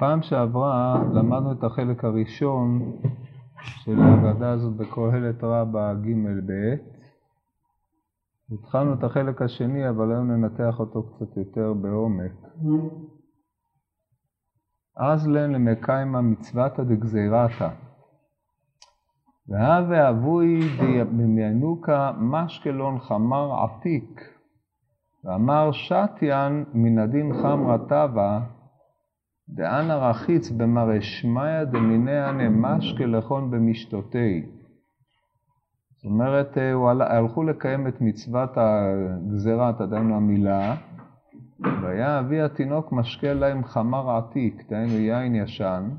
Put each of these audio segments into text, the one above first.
פעם שעברה למדנו את החלק הראשון של ההגדה הזאת בקהלת רבה ג' ב'. התחלנו את החלק השני, אבל היום ננתח אותו קצת יותר בעומק. אז לן למקיימה מצוותא דגזירתא. והווה אבוי דמיינוקה משקלון חמר עתיק. ואמר שתיין מן הדין חמרא טבא דאנא רחיץ במראה שמיא דמיניה נמשקה לכון במשתותי. זאת אומרת, אה, הלכו לקיים את מצוות הגזירת, עדיין המילה, והיה אבי התינוק משקה להם חמר עתיק, דהיינו יין ישן,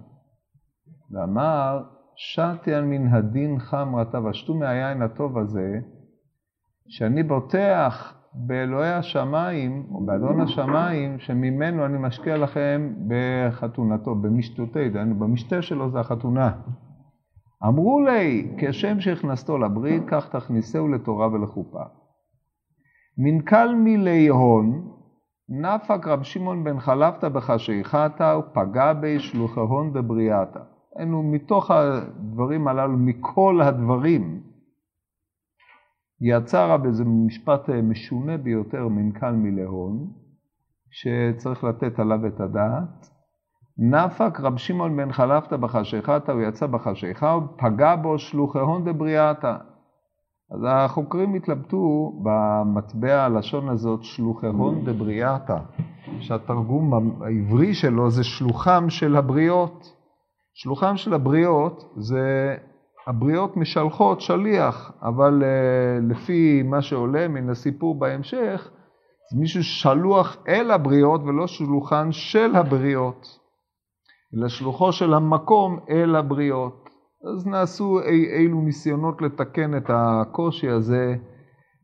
ואמר, שתיין מן הדין חמרתה, ושתו מהיין הטוב הזה, שאני בוטח באלוהי השמיים, או באדון השמיים, שממנו אני משקיע לכם בחתונתו, במשתותי, דהיינו במשתה שלו זה החתונה. אמרו לי, כשם שהכנסתו לברית, כך תכניסהו לתורה ולחופה. מנכ"ל מילי הון, נפק רב שמעון בן חלפתא בחשיכתא, ופגע בי שלוחי הון בבריאתא. היינו מתוך הדברים הללו, מכל הדברים, יצא רב איזה משפט אה, משונה ביותר, מנכ"ל מלהון, שצריך לתת עליו את הדעת. נפק רב שמעון בן חלפתא בחשיכתא, הוא יצא בחשיכה, ופגע בו שלוחי הון דבריאתא. אז החוקרים התלבטו במטבע הלשון הזאת, שלוחי הון דבריאתא, שהתרגום העברי שלו זה שלוחם של הבריות. שלוחם של הבריות זה הבריות משלחות שליח, אבל uh, לפי מה שעולה מן הסיפור בהמשך, זה מישהו שלוח אל הבריות ולא שלוחן של הבריות, אלא שלוחו של המקום אל הבריות. אז נעשו אי, אילו ניסיונות לתקן את הקושי הזה,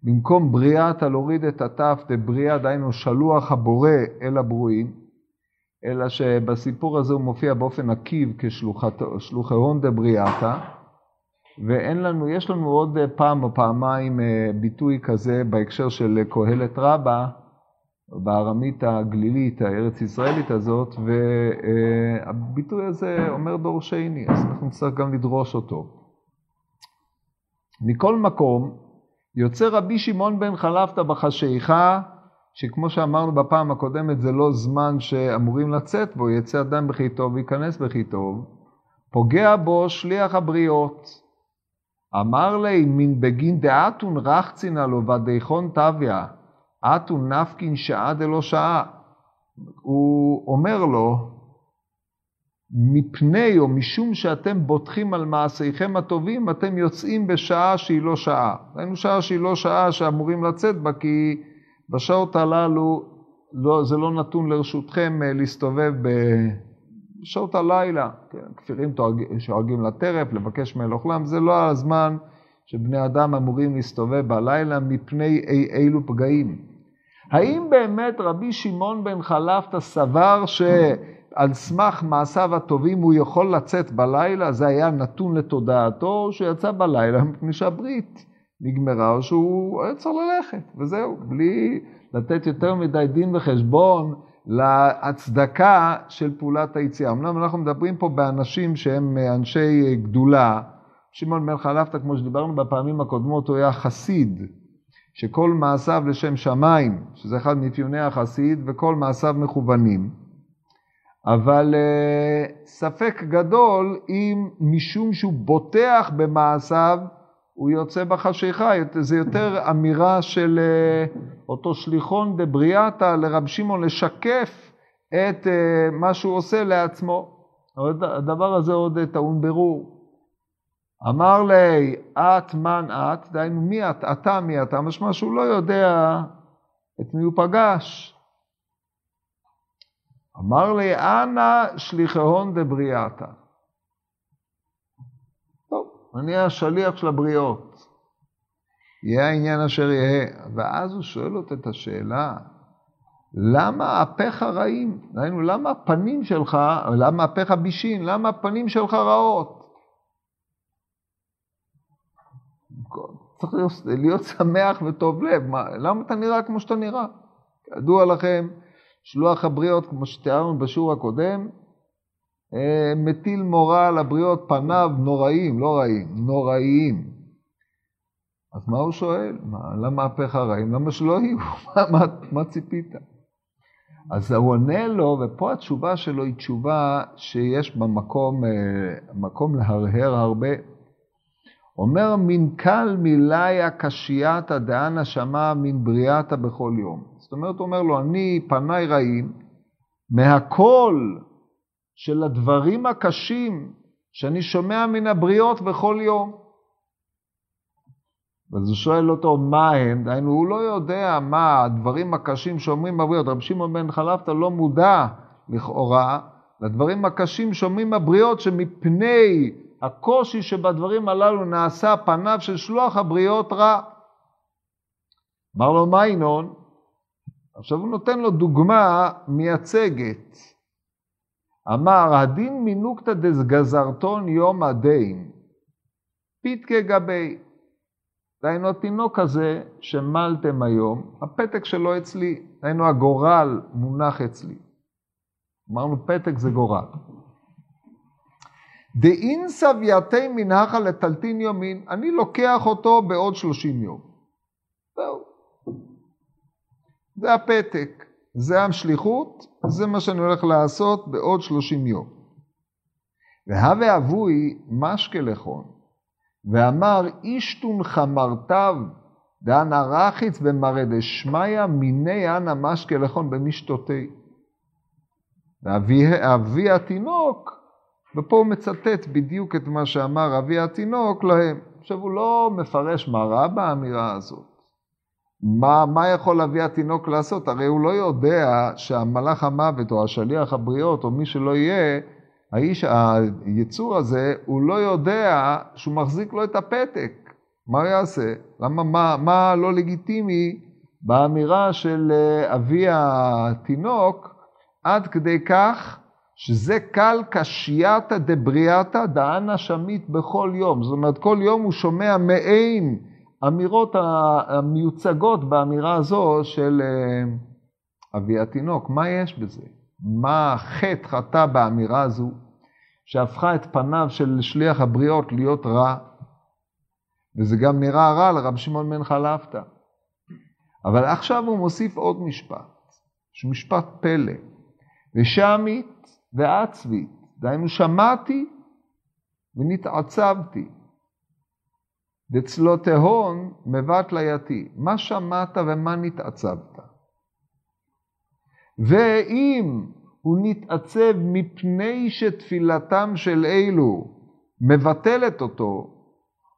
במקום בריאתה להוריד את התף דבריאה, דהיינו שלוח הבורא אל הברואים, אלא שבסיפור הזה הוא מופיע באופן עקיב כשלוחי הון דבריאתה. ואין לנו, יש לנו עוד פעם או פעמיים אה, ביטוי כזה בהקשר של קהלת רבה, בארמית הגלילית, הארץ ישראלית הזאת, והביטוי הזה אומר דורשני, אז אנחנו נצטרך גם לדרוש אותו. מכל מקום, יוצא רבי שמעון בן חלפתא בחשיכה, שכמו שאמרנו בפעם הקודמת, זה לא זמן שאמורים לצאת בו, יצא אדם בכי טוב וייכנס בכי טוב, פוגע בו שליח הבריות. אמר לי, מן בגין דאתון רחצינא לו ודייכון תביא, אתון נפקין שעה דלא שעה. הוא אומר לו, מפני או משום שאתם בוטחים על מעשיכם הטובים, אתם יוצאים בשעה שהיא לא שעה. ראינו שעה שהיא לא שעה שאמורים לצאת בה, כי בשעות הללו לא, זה לא נתון לרשותכם אה, להסתובב ב... בשעות הלילה, כן, כפירים שואגים לטרף, לבקש מאל אוכלם, זה לא הזמן שבני אדם אמורים להסתובב בלילה מפני אי אילו פגעים. האם באמת רבי שמעון בן חלפתא סבר שעל סמך מעשיו הטובים הוא יכול לצאת בלילה? זה היה נתון לתודעתו, או יצא בלילה מפני שהברית נגמרה, או שהוא היה צריך ללכת, וזהו, בלי לתת יותר מדי דין וחשבון להצדקה של פעולת היציאה. אמנם אנחנו מדברים פה באנשים שהם אנשי גדולה. שמעון בן חלפתא, כמו שדיברנו בפעמים הקודמות, הוא היה חסיד, שכל מעשיו לשם שמיים, שזה אחד מאפיוני החסיד, וכל מעשיו מכוונים. אבל uh, ספק גדול אם משום שהוא בוטח במעשיו, הוא יוצא בחשיכה, זה יותר אמירה של uh, אותו שליחון דבריאטה לרב שמעון לשקף את uh, מה שהוא עושה לעצמו. הדבר הזה עוד טעון ברור. אמר לי, את מן את, דהיינו מי את, אתה מי אתה, משמע שהוא לא יודע את מי הוא פגש. אמר לי, אנא שליחהון דבריאטה. אני השליח של הבריות. יהיה העניין אשר יהיה. ואז הוא שואל אותו את השאלה, למה אפיך רעים? דהיינו, למה הפנים שלך, למה אפיך בישין? למה הפנים שלך רעות? צריך להיות, להיות שמח וטוב לב. מה, למה אתה נראה כמו שאתה נראה? כידוע לכם, שלוח הבריות, כמו שתיארנו בשיעור הקודם, מטיל מורא על הבריות, פניו נוראים, לא רעים, נוראיים. אז מה הוא שואל? מה, למה הפך הרעים? למה שלא יהיו? מה, מה, מה ציפית? אז הוא עונה לו, ופה התשובה שלו היא תשובה שיש בה מקום, אה, מקום להרהר הרבה. אומר מן קל מילאיה קשייתא דאנה שמע מן בריאתא בכל יום. זאת אומרת, הוא אומר לו, אני פניי רעים, מהכל של הדברים הקשים שאני שומע מן הבריות בכל יום. אז הוא שואל אותו מה הם, דהיינו הוא לא יודע מה הדברים הקשים שאומרים בבריות. רבי שמעון בן חלפתא לא מודע לכאורה לדברים הקשים שאומרים בבריות שמפני הקושי שבדברים הללו נעשה פניו של שלוח הבריות רע. אמר לו מה ינון? עכשיו הוא נותן לו דוגמה מייצגת. אמר, הדין מינוקתא דגזרתון יום הדין, פיתקה גבי. דהיינו התינוק הזה שמלתם היום, הפתק שלו אצלי, דהיינו הגורל מונח אצלי. אמרנו פתק זה גורל. דאין סבייתי מנהכה לטלטין יומין, אני לוקח אותו בעוד שלושים יום. זהו. זה הפתק, זה השליחות, זה מה שאני הולך לעשות בעוד שלושים יום. והווה אבוי משקה לכון, ואמר אישתון חמרתיו דאנה רחיץ במראה דשמיא מיני אנא משקה לכון במשתותי. ואבי התינוק, ופה הוא מצטט בדיוק את מה שאמר אבי התינוק להם. עכשיו הוא לא מפרש מה רע באמירה הזאת. מה, מה יכול אבי התינוק לעשות? הרי הוא לא יודע שהמלאך המוות או השליח הבריות או מי שלא יהיה, האיש, היצור הזה, הוא לא יודע שהוא מחזיק לו את הפתק. מה הוא יעשה? למה, מה, מה לא לגיטימי באמירה של אה, אבי התינוק עד כדי כך שזה קל קשייתא דבריאתא דאנה שמית בכל יום. זאת אומרת, כל יום הוא שומע מעין אמירות המיוצגות באמירה הזו של אה, אבי התינוק. מה יש בזה? מה חטא חטא באמירה הזו, שהפכה את פניו של שליח הבריות להיות רע, וזה גם נראה רע לרב שמעון בן חלפתא. אבל עכשיו הוא מוסיף עוד משפט, שהוא משפט פלא. ושמית ועצבית, דהיינו שמעתי ונתעצבתי. דצלו תהון מבט ליתי. מה שמעת ומה נתעצבת? ואם הוא נתעצב מפני שתפילתם של אלו מבטלת אותו,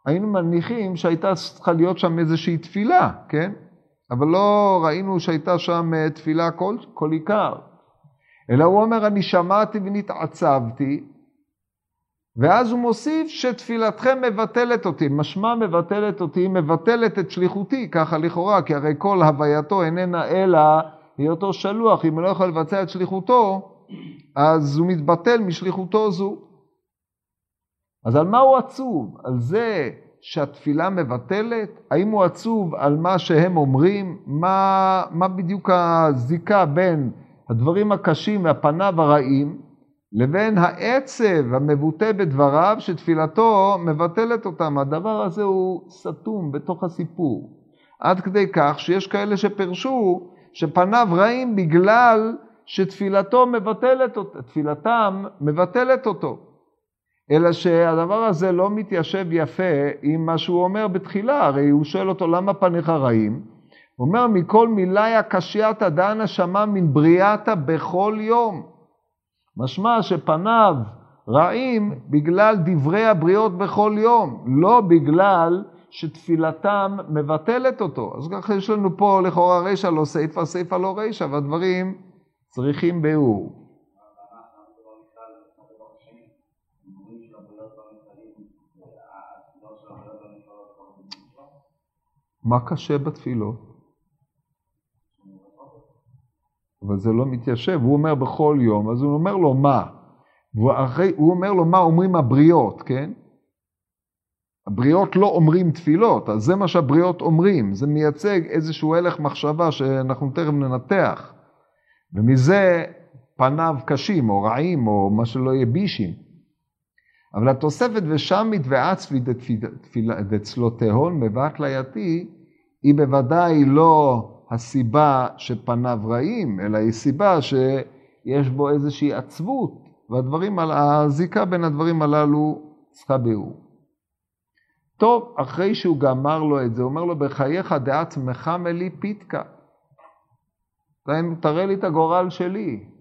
היינו מניחים שהייתה צריכה להיות שם איזושהי תפילה, כן? אבל לא ראינו שהייתה שם אה, תפילה כל, כל עיקר. אלא הוא אומר, אני שמעתי ונתעצבתי, ואז הוא מוסיף שתפילתכם מבטלת אותי. משמע מבטלת אותי, מבטלת את שליחותי, ככה לכאורה, כי הרי כל הווייתו איננה אלא היותו שלוח. אם הוא לא יכול לבצע את שליחותו, אז הוא מתבטל משליחותו זו. אז על מה הוא עצוב? על זה שהתפילה מבטלת? האם הוא עצוב על מה שהם אומרים? מה, מה בדיוק הזיקה בין הדברים הקשים והפניו הרעים, לבין העצב המבוטא בדבריו, שתפילתו מבטלת אותם. הדבר הזה הוא סתום בתוך הסיפור. עד כדי כך שיש כאלה שפרשו שפניו רעים בגלל שתפילתו מבטלת אותו, תפילתם מבטלת אותו. אלא שהדבר הזה לא מתיישב יפה עם מה שהוא אומר בתחילה, הרי הוא שואל אותו למה פניך רעים? הוא אומר מכל מילאיה קשייתא דאנה שמע מן בריאתא בכל יום. משמע שפניו רעים בגלל דברי הבריות בכל יום, לא בגלל שתפילתם מבטלת אותו. אז ככה יש לנו פה לכאורה רישא לא סיפא, סיפא לא רישא, והדברים צריכים ביאור. מה קשה בתפילות? אבל זה לא מתיישב, הוא אומר בכל יום, אז הוא אומר לו מה? והוא אחרי, הוא אומר לו מה אומרים הבריות, כן? הבריות לא אומרים תפילות, אז זה מה שהבריות אומרים, זה מייצג איזשהו הלך מחשבה שאנחנו תכף ננתח. ומזה פניו קשים או רעים או מה שלא יהיה בישים. אבל התוספת ושמית ועצבי דצלותיהון מבט ליתי היא בוודאי לא הסיבה שפניו רעים, אלא היא סיבה שיש בו איזושהי עצבות, והדברים, הזיקה בין הדברים הללו צריכה ביאור. טוב, אחרי שהוא גמר לו את זה, הוא אומר לו, בחייך דעצמך מלי פיתקה. תראה לי את הגורל שלי.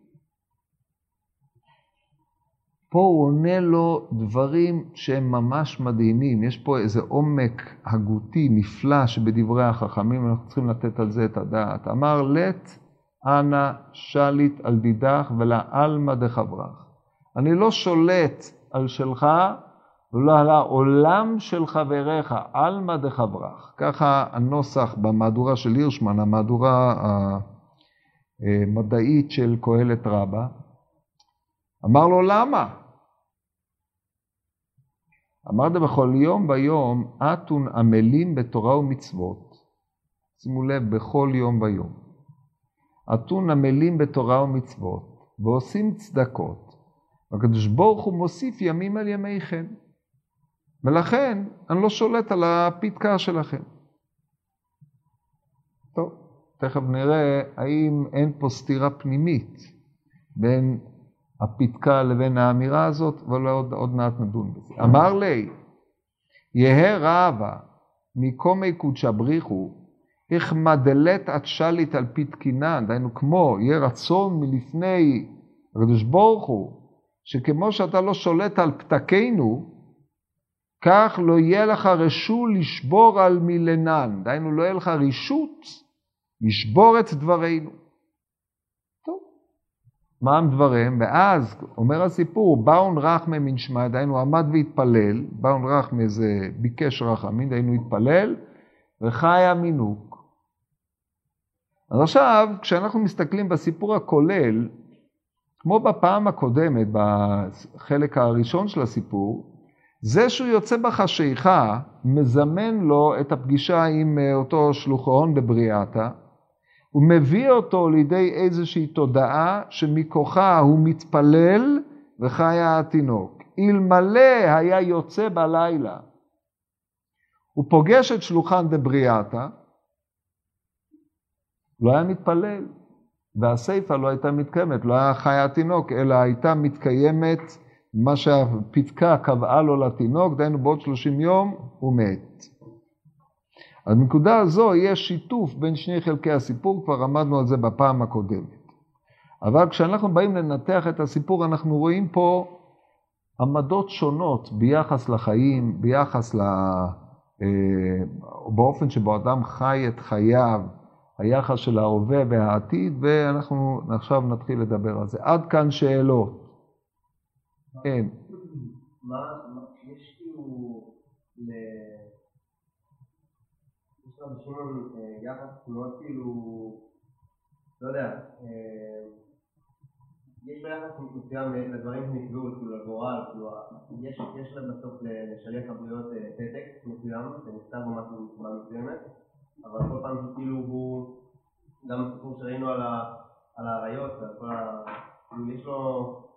פה הוא עונה לו דברים שהם ממש מדהימים. יש פה איזה עומק הגותי נפלא שבדברי החכמים, אנחנו צריכים לתת על זה את הדעת. אמר, לט אנא שליט על דידך ולעלמא דחברך. אני לא שולט על שלך ולא על העולם של חבריך, עלמא דחברך. ככה הנוסח במהדורה של הירשמן, המהדורה המדעית של קהלת רבה. אמר לו, למה? אמרת בכל יום ויום, אתון עמלים בתורה ומצוות. שימו לב, בכל יום ויום. אתון עמלים בתורה ומצוות, ועושים צדקות, והקדוש ברוך הוא מוסיף ימים על ימיכם. ולכן אני לא שולט על הפתקה שלכם. טוב, תכף נראה האם אין פה סתירה פנימית בין הפתקה לבין האמירה הזאת, אבל עוד, עוד מעט נדון בזה. אמר לי, יהא רעבה מקומי קודשא בריחו, איך מדלת את שליט על פתקינן, דהיינו כמו, יהיה רצון מלפני הקדוש ברוך הוא, שכמו שאתה לא שולט על פתקינו, כך לא יהיה לך רשות לשבור על מילנן, דהיינו לא יהיה לך רשות לשבור את דברינו. מה הם דבריהם? ואז אומר הסיפור, באון רחמי מן שמע, דהיינו עמד והתפלל, באון רחמי זה ביקש רחמין, דהיינו התפלל, וחיה מינוק. אז עכשיו, כשאנחנו מסתכלים בסיפור הכולל, כמו בפעם הקודמת, בחלק הראשון של הסיפור, זה שהוא יוצא בחשיכה, מזמן לו את הפגישה עם אה, אותו שלוחון בבריאתה, הוא מביא אותו לידי איזושהי תודעה שמכוחה הוא מתפלל וחיה התינוק. אלמלא היה יוצא בלילה, הוא פוגש את שלוחן דבריאתה, לא היה מתפלל, והסיפה לא הייתה מתקיימת, לא היה חיה התינוק, אלא הייתה מתקיימת מה שהפתקה קבעה לו לתינוק, דהיינו בעוד 30 יום הוא מת. אז בנקודה הזו יש שיתוף בין שני חלקי הסיפור, כבר עמדנו על זה בפעם הקודמת. אבל כשאנחנו באים לנתח את הסיפור, אנחנו רואים פה עמדות שונות ביחס לחיים, ביחס ל... אה, באופן שבו אדם חי את חייו, היחס של ההווה והעתיד, ואנחנו עכשיו נתחיל לדבר על זה. עד כאן שאלות. כן. מה, יש כאילו, אה, יחס מאוד כאילו, לא יודע, יש לו יחס מסוים לדברים שנקבעו, כאילו לגורל, כאילו, יש בסוף לשליח הבריות פתק מסוים, שנכתב או משהו בצורה מסוימת, אבל כל פעם שכאילו הוא, גם הסיפור שראינו על האריות ועל כל ה... כאילו יש לו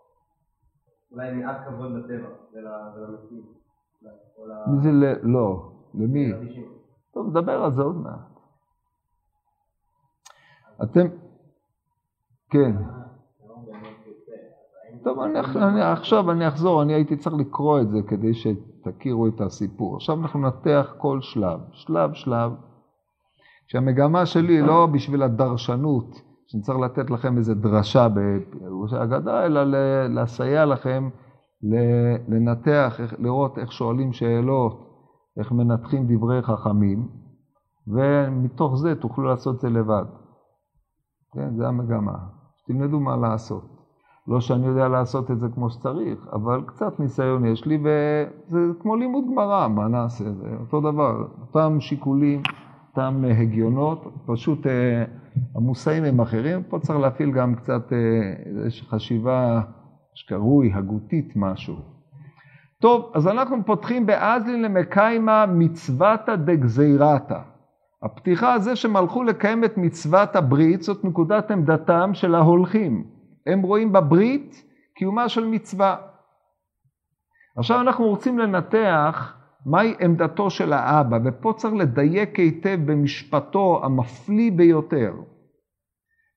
אולי מעט כבוד לטבע ולמציאות. לא, למי? טוב, נדבר על זה עוד מעט. אתם... כן. טוב, אני, אני, עכשיו אני אחזור, אני הייתי צריך לקרוא את זה כדי שתכירו את הסיפור. עכשיו אנחנו ננתח כל שלב, שלב שלב, שהמגמה שלי היא לא בשביל הדרשנות, שאני צריך לתת לכם איזה דרשה בפירוש האגדה, אלא לסייע לכם לנתח, לראות איך שואלים שאלות, איך מנתחים דברי חכמים, ומתוך זה תוכלו לעשות את זה לבד. כן, זה המגמה. תלמדו מה לעשות. לא שאני יודע לעשות את זה כמו שצריך, אבל קצת ניסיון יש לי, וזה כמו לימוד גמרא, מה נעשה? זה אותו דבר, אותם שיקולים, אותם הגיונות, פשוט אה, המושאים הם אחרים, פה צריך להפעיל גם קצת אה, חשיבה שקרוי, הגותית משהו. טוב, אז אנחנו פותחים באזלין למקיימה מצוותא דגזירתא. הפתיחה הזה שהם הלכו לקיים את מצוות הברית, זאת נקודת עמדתם של ההולכים. הם רואים בברית קיומה של מצווה. עכשיו אנחנו רוצים לנתח מהי עמדתו של האבא, ופה צריך לדייק היטב במשפטו המפליא ביותר.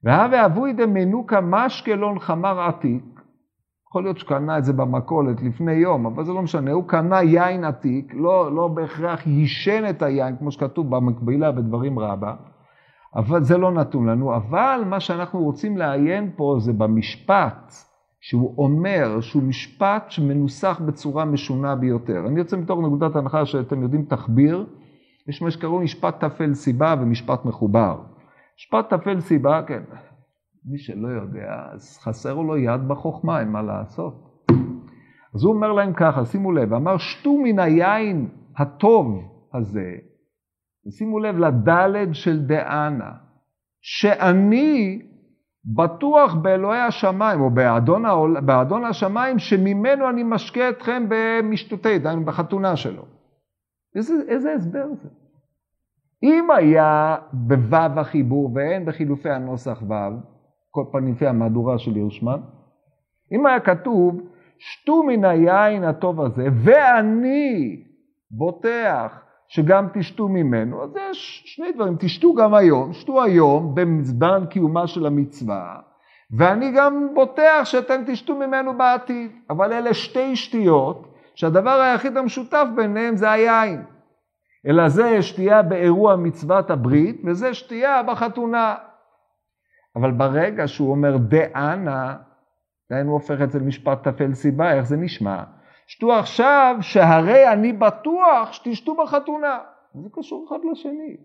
והווה אבוי דמנוקה משקלון חמר עתיק, יכול להיות שקנה את זה במכולת לפני יום, אבל זה לא משנה, הוא קנה יין עתיק, לא, לא בהכרח יישן את היין, כמו שכתוב במקבילה בדברים רבה, אבל זה לא נתון לנו. אבל מה שאנחנו רוצים לעיין פה זה במשפט, שהוא אומר שהוא משפט שמנוסח בצורה משונה ביותר. אני יוצא מתוך נקודת הנחה שאתם יודעים תחביר, יש מה שקראו משפט תפל סיבה ומשפט מחובר. משפט תפל סיבה, כן, מי שלא יודע, אז חסר לו יד בחוכמה, אין מה לעשות. אז הוא אומר להם ככה, שימו לב, אמר שתו מן היין הטוב הזה, ושימו לב לדלת של דאנה, שאני בטוח באלוהי השמיים, או באדון, העול, באדון השמיים, שממנו אני משקה אתכם במשתותי, דהיינו בחתונה שלו. איזה, איזה הסבר זה? אם היה בו"ו החיבור ואין בחילופי הנוסח ו"ו, כל פעם לפי המהדורה של ירשמן, אם היה כתוב, שתו מן היין הטוב הזה, ואני בוטח שגם תשתו ממנו, אז יש שני דברים, תשתו גם היום, שתו היום במזמן קיומה של המצווה, ואני גם בוטח שאתם תשתו ממנו בעתיד, אבל אלה שתי שתיות, שהדבר היחיד המשותף ביניהם זה היין. אלא זה שתייה באירוע מצוות הברית, וזה שתייה בחתונה. אבל ברגע שהוא אומר דאנה, דהיינו הופך את זה למשפט תפל סיבה, איך זה נשמע? שתו עכשיו שהרי אני בטוח שתשתו בחתונה. זה קשור אחד לשני.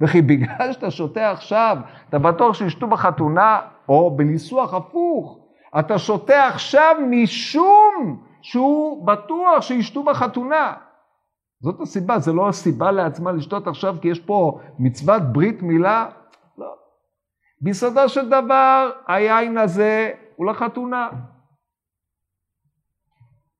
וכי בגלל שאתה שותה עכשיו, אתה בטוח שישתו בחתונה, או בניסוח הפוך, אתה שותה עכשיו משום שהוא בטוח שישתו בחתונה. זאת הסיבה, זה לא הסיבה לעצמה לשתות עכשיו כי יש פה מצוות ברית מילה. ביסודו של דבר, היין הזה הוא לחתונה.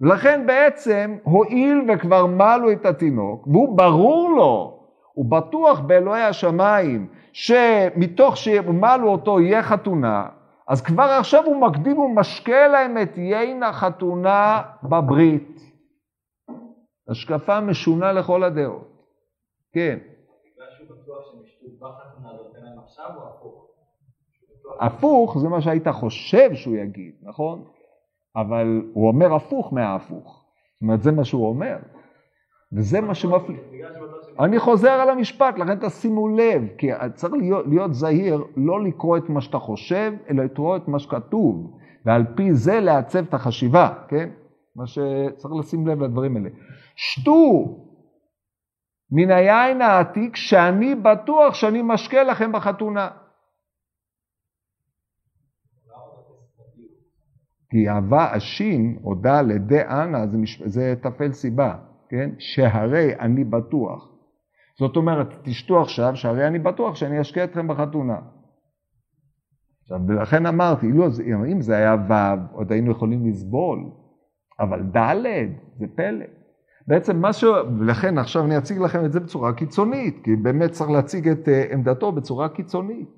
לכן בעצם, הואיל וכבר מלו את התינוק, והוא ברור לו, הוא בטוח באלוהי השמיים, שמתוך שמלו אותו יהיה חתונה, אז כבר עכשיו הוא מקדים ומשקה להם את יין החתונה בברית. השקפה משונה לכל הדעות. כן. הפוך זה מה שהיית חושב שהוא יגיד, נכון? אבל הוא אומר הפוך מההפוך. זאת אומרת, זה מה שהוא אומר. וזה מה שמפליג. אני חוזר על המשפט, לכן תשימו לב, כי צריך להיות, להיות זהיר, לא לקרוא את מה שאתה חושב, אלא לקרוא את מה שכתוב, ועל פי זה לעצב את החשיבה, כן? מה שצריך לשים לב לדברים האלה. שתו מן היין העתיק שאני בטוח שאני משקה לכם בחתונה. כי אהבה השין או ד' דאנה זה, מש... זה תפל סיבה, כן? שהרי אני בטוח. זאת אומרת, תשתו עכשיו, שהרי אני בטוח שאני אשקה אתכם בחתונה. עכשיו, ולכן אמרתי, לא, אם זה היה ו', עוד היינו יכולים לסבול, אבל ד' זה פלא. בעצם מה ש... ולכן עכשיו אני אציג לכם את זה בצורה קיצונית, כי באמת צריך להציג את אה, עמדתו בצורה קיצונית.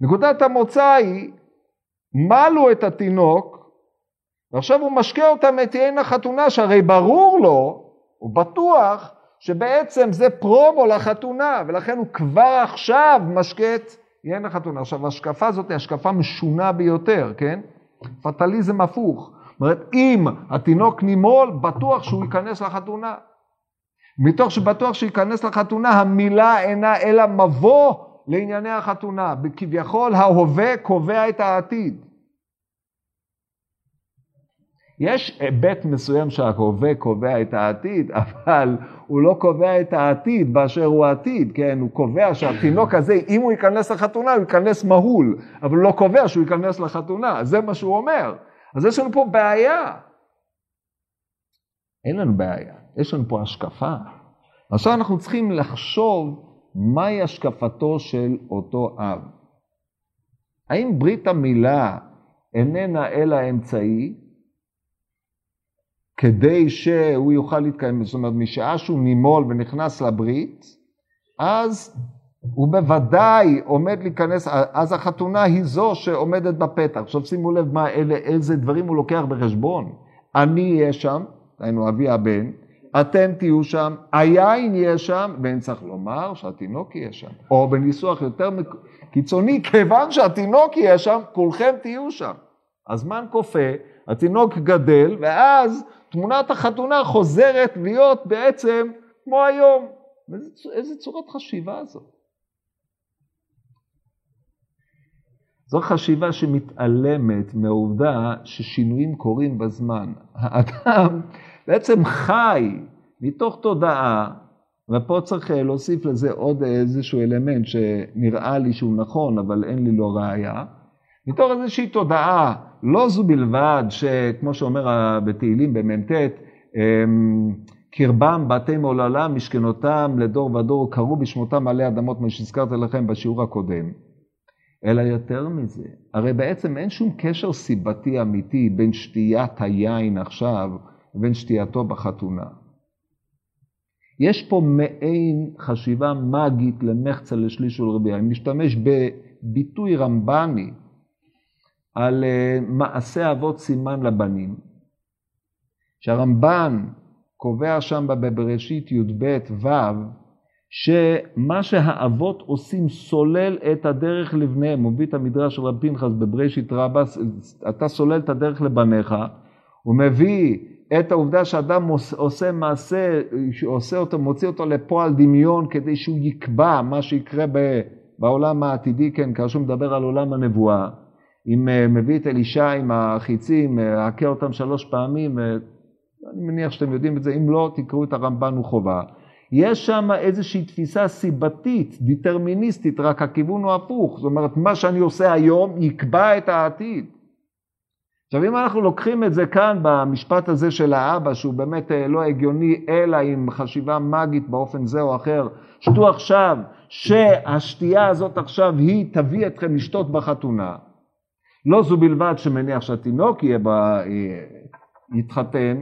נקודת המוצא היא מלו את התינוק, ועכשיו הוא משקה אותם את יין החתונה, שהרי ברור לו, הוא בטוח, שבעצם זה פרומו לחתונה, ולכן הוא כבר עכשיו משקה את יין החתונה. עכשיו, ההשקפה הזאת היא השקפה משונה ביותר, כן? פטליזם הפוך. זאת אומרת, אם התינוק נימול, בטוח שהוא ייכנס לחתונה. מתוך שבטוח שהוא ייכנס לחתונה, המילה אינה אלא מבוא לענייני החתונה. כביכול ההווה קובע את העתיד. יש היבט מסוים שההווה קובע את העתיד, אבל הוא לא קובע את העתיד באשר הוא העתיד, כן? הוא קובע שהתינוק הזה, אם הוא ייכנס לחתונה, הוא ייכנס מהול, אבל הוא לא קובע שהוא ייכנס לחתונה, זה מה שהוא אומר. אז יש לנו פה בעיה. אין לנו בעיה, יש לנו פה השקפה. עכשיו אנחנו צריכים לחשוב מהי השקפתו של אותו אב. האם ברית המילה איננה אלא אמצעי, כדי שהוא יוכל להתקיים, זאת אומרת, משעה שהוא נימול ונכנס לברית, אז הוא בוודאי עומד להיכנס, אז החתונה היא זו שעומדת בפתח. עכשיו שימו לב מה, אלה, איזה דברים הוא לוקח בחשבון. אני אהיה שם, היינו אבי הבן, אתם תהיו שם, היין יהיה שם, ואין צריך לומר שהתינוק יהיה שם. או בניסוח יותר קיצוני, כיוון שהתינוק יהיה שם, כולכם תהיו שם. הזמן כופה, התינוק גדל, ואז תמונת החתונה חוזרת להיות בעצם כמו היום. איזה צורת חשיבה זו? זו חשיבה שמתעלמת מהעובדה ששינויים קורים בזמן. האדם בעצם חי מתוך תודעה, ופה צריך להוסיף לזה עוד איזשהו אלמנט שנראה לי שהוא נכון, אבל אין לי לו ראייה. מתוך איזושהי תודעה, לא זו בלבד, שכמו שאומר בתהילים במ"ט, אמ, קרבם בתי מעוללה, משכנותם לדור ודור, קראו בשמותם עלי אדמות, מה שהזכרתי לכם בשיעור הקודם. אלא יותר מזה, הרי בעצם אין שום קשר סיבתי אמיתי בין שתיית היין עכשיו ובין שתייתו בחתונה. יש פה מעין חשיבה מגית למחצה לשליש ולרביעה. אני משתמש בביטוי רמב"ני על אה, מעשה אבות סימן לבנים, שהרמב"ן קובע שם בבראשית י"ב ו' שמה שהאבות עושים סולל את הדרך לבניהם. מביא את המדרש של רב פנחס בבראשית רבה, אתה סולל את הדרך לבניך, הוא מביא את העובדה שאדם עושה מעשה, עושה אותו, מוציא אותו לפועל דמיון כדי שהוא יקבע מה שיקרה בעולם העתידי, כן, כאשר הוא מדבר על עולם הנבואה. אם אה, מביא את אלישע עם החיצים, אה, הכה אותם שלוש פעמים, אה, אני מניח שאתם יודעים את זה, אם לא, תקראו את הרמב"ן הוא חובה. יש שם איזושהי תפיסה סיבתית, דטרמיניסטית, רק הכיוון הוא הפוך. זאת אומרת, מה שאני עושה היום יקבע את העתיד. עכשיו, אם אנחנו לוקחים את זה כאן במשפט הזה של האבא, שהוא באמת אה, לא הגיוני, אלא עם חשיבה מגית באופן זה או אחר, שתו עכשיו, שהשתייה הזאת עכשיו היא תביא אתכם לשתות בחתונה. לא זו בלבד שמניח שהתינוק יהיה בה, אה, יתחתן,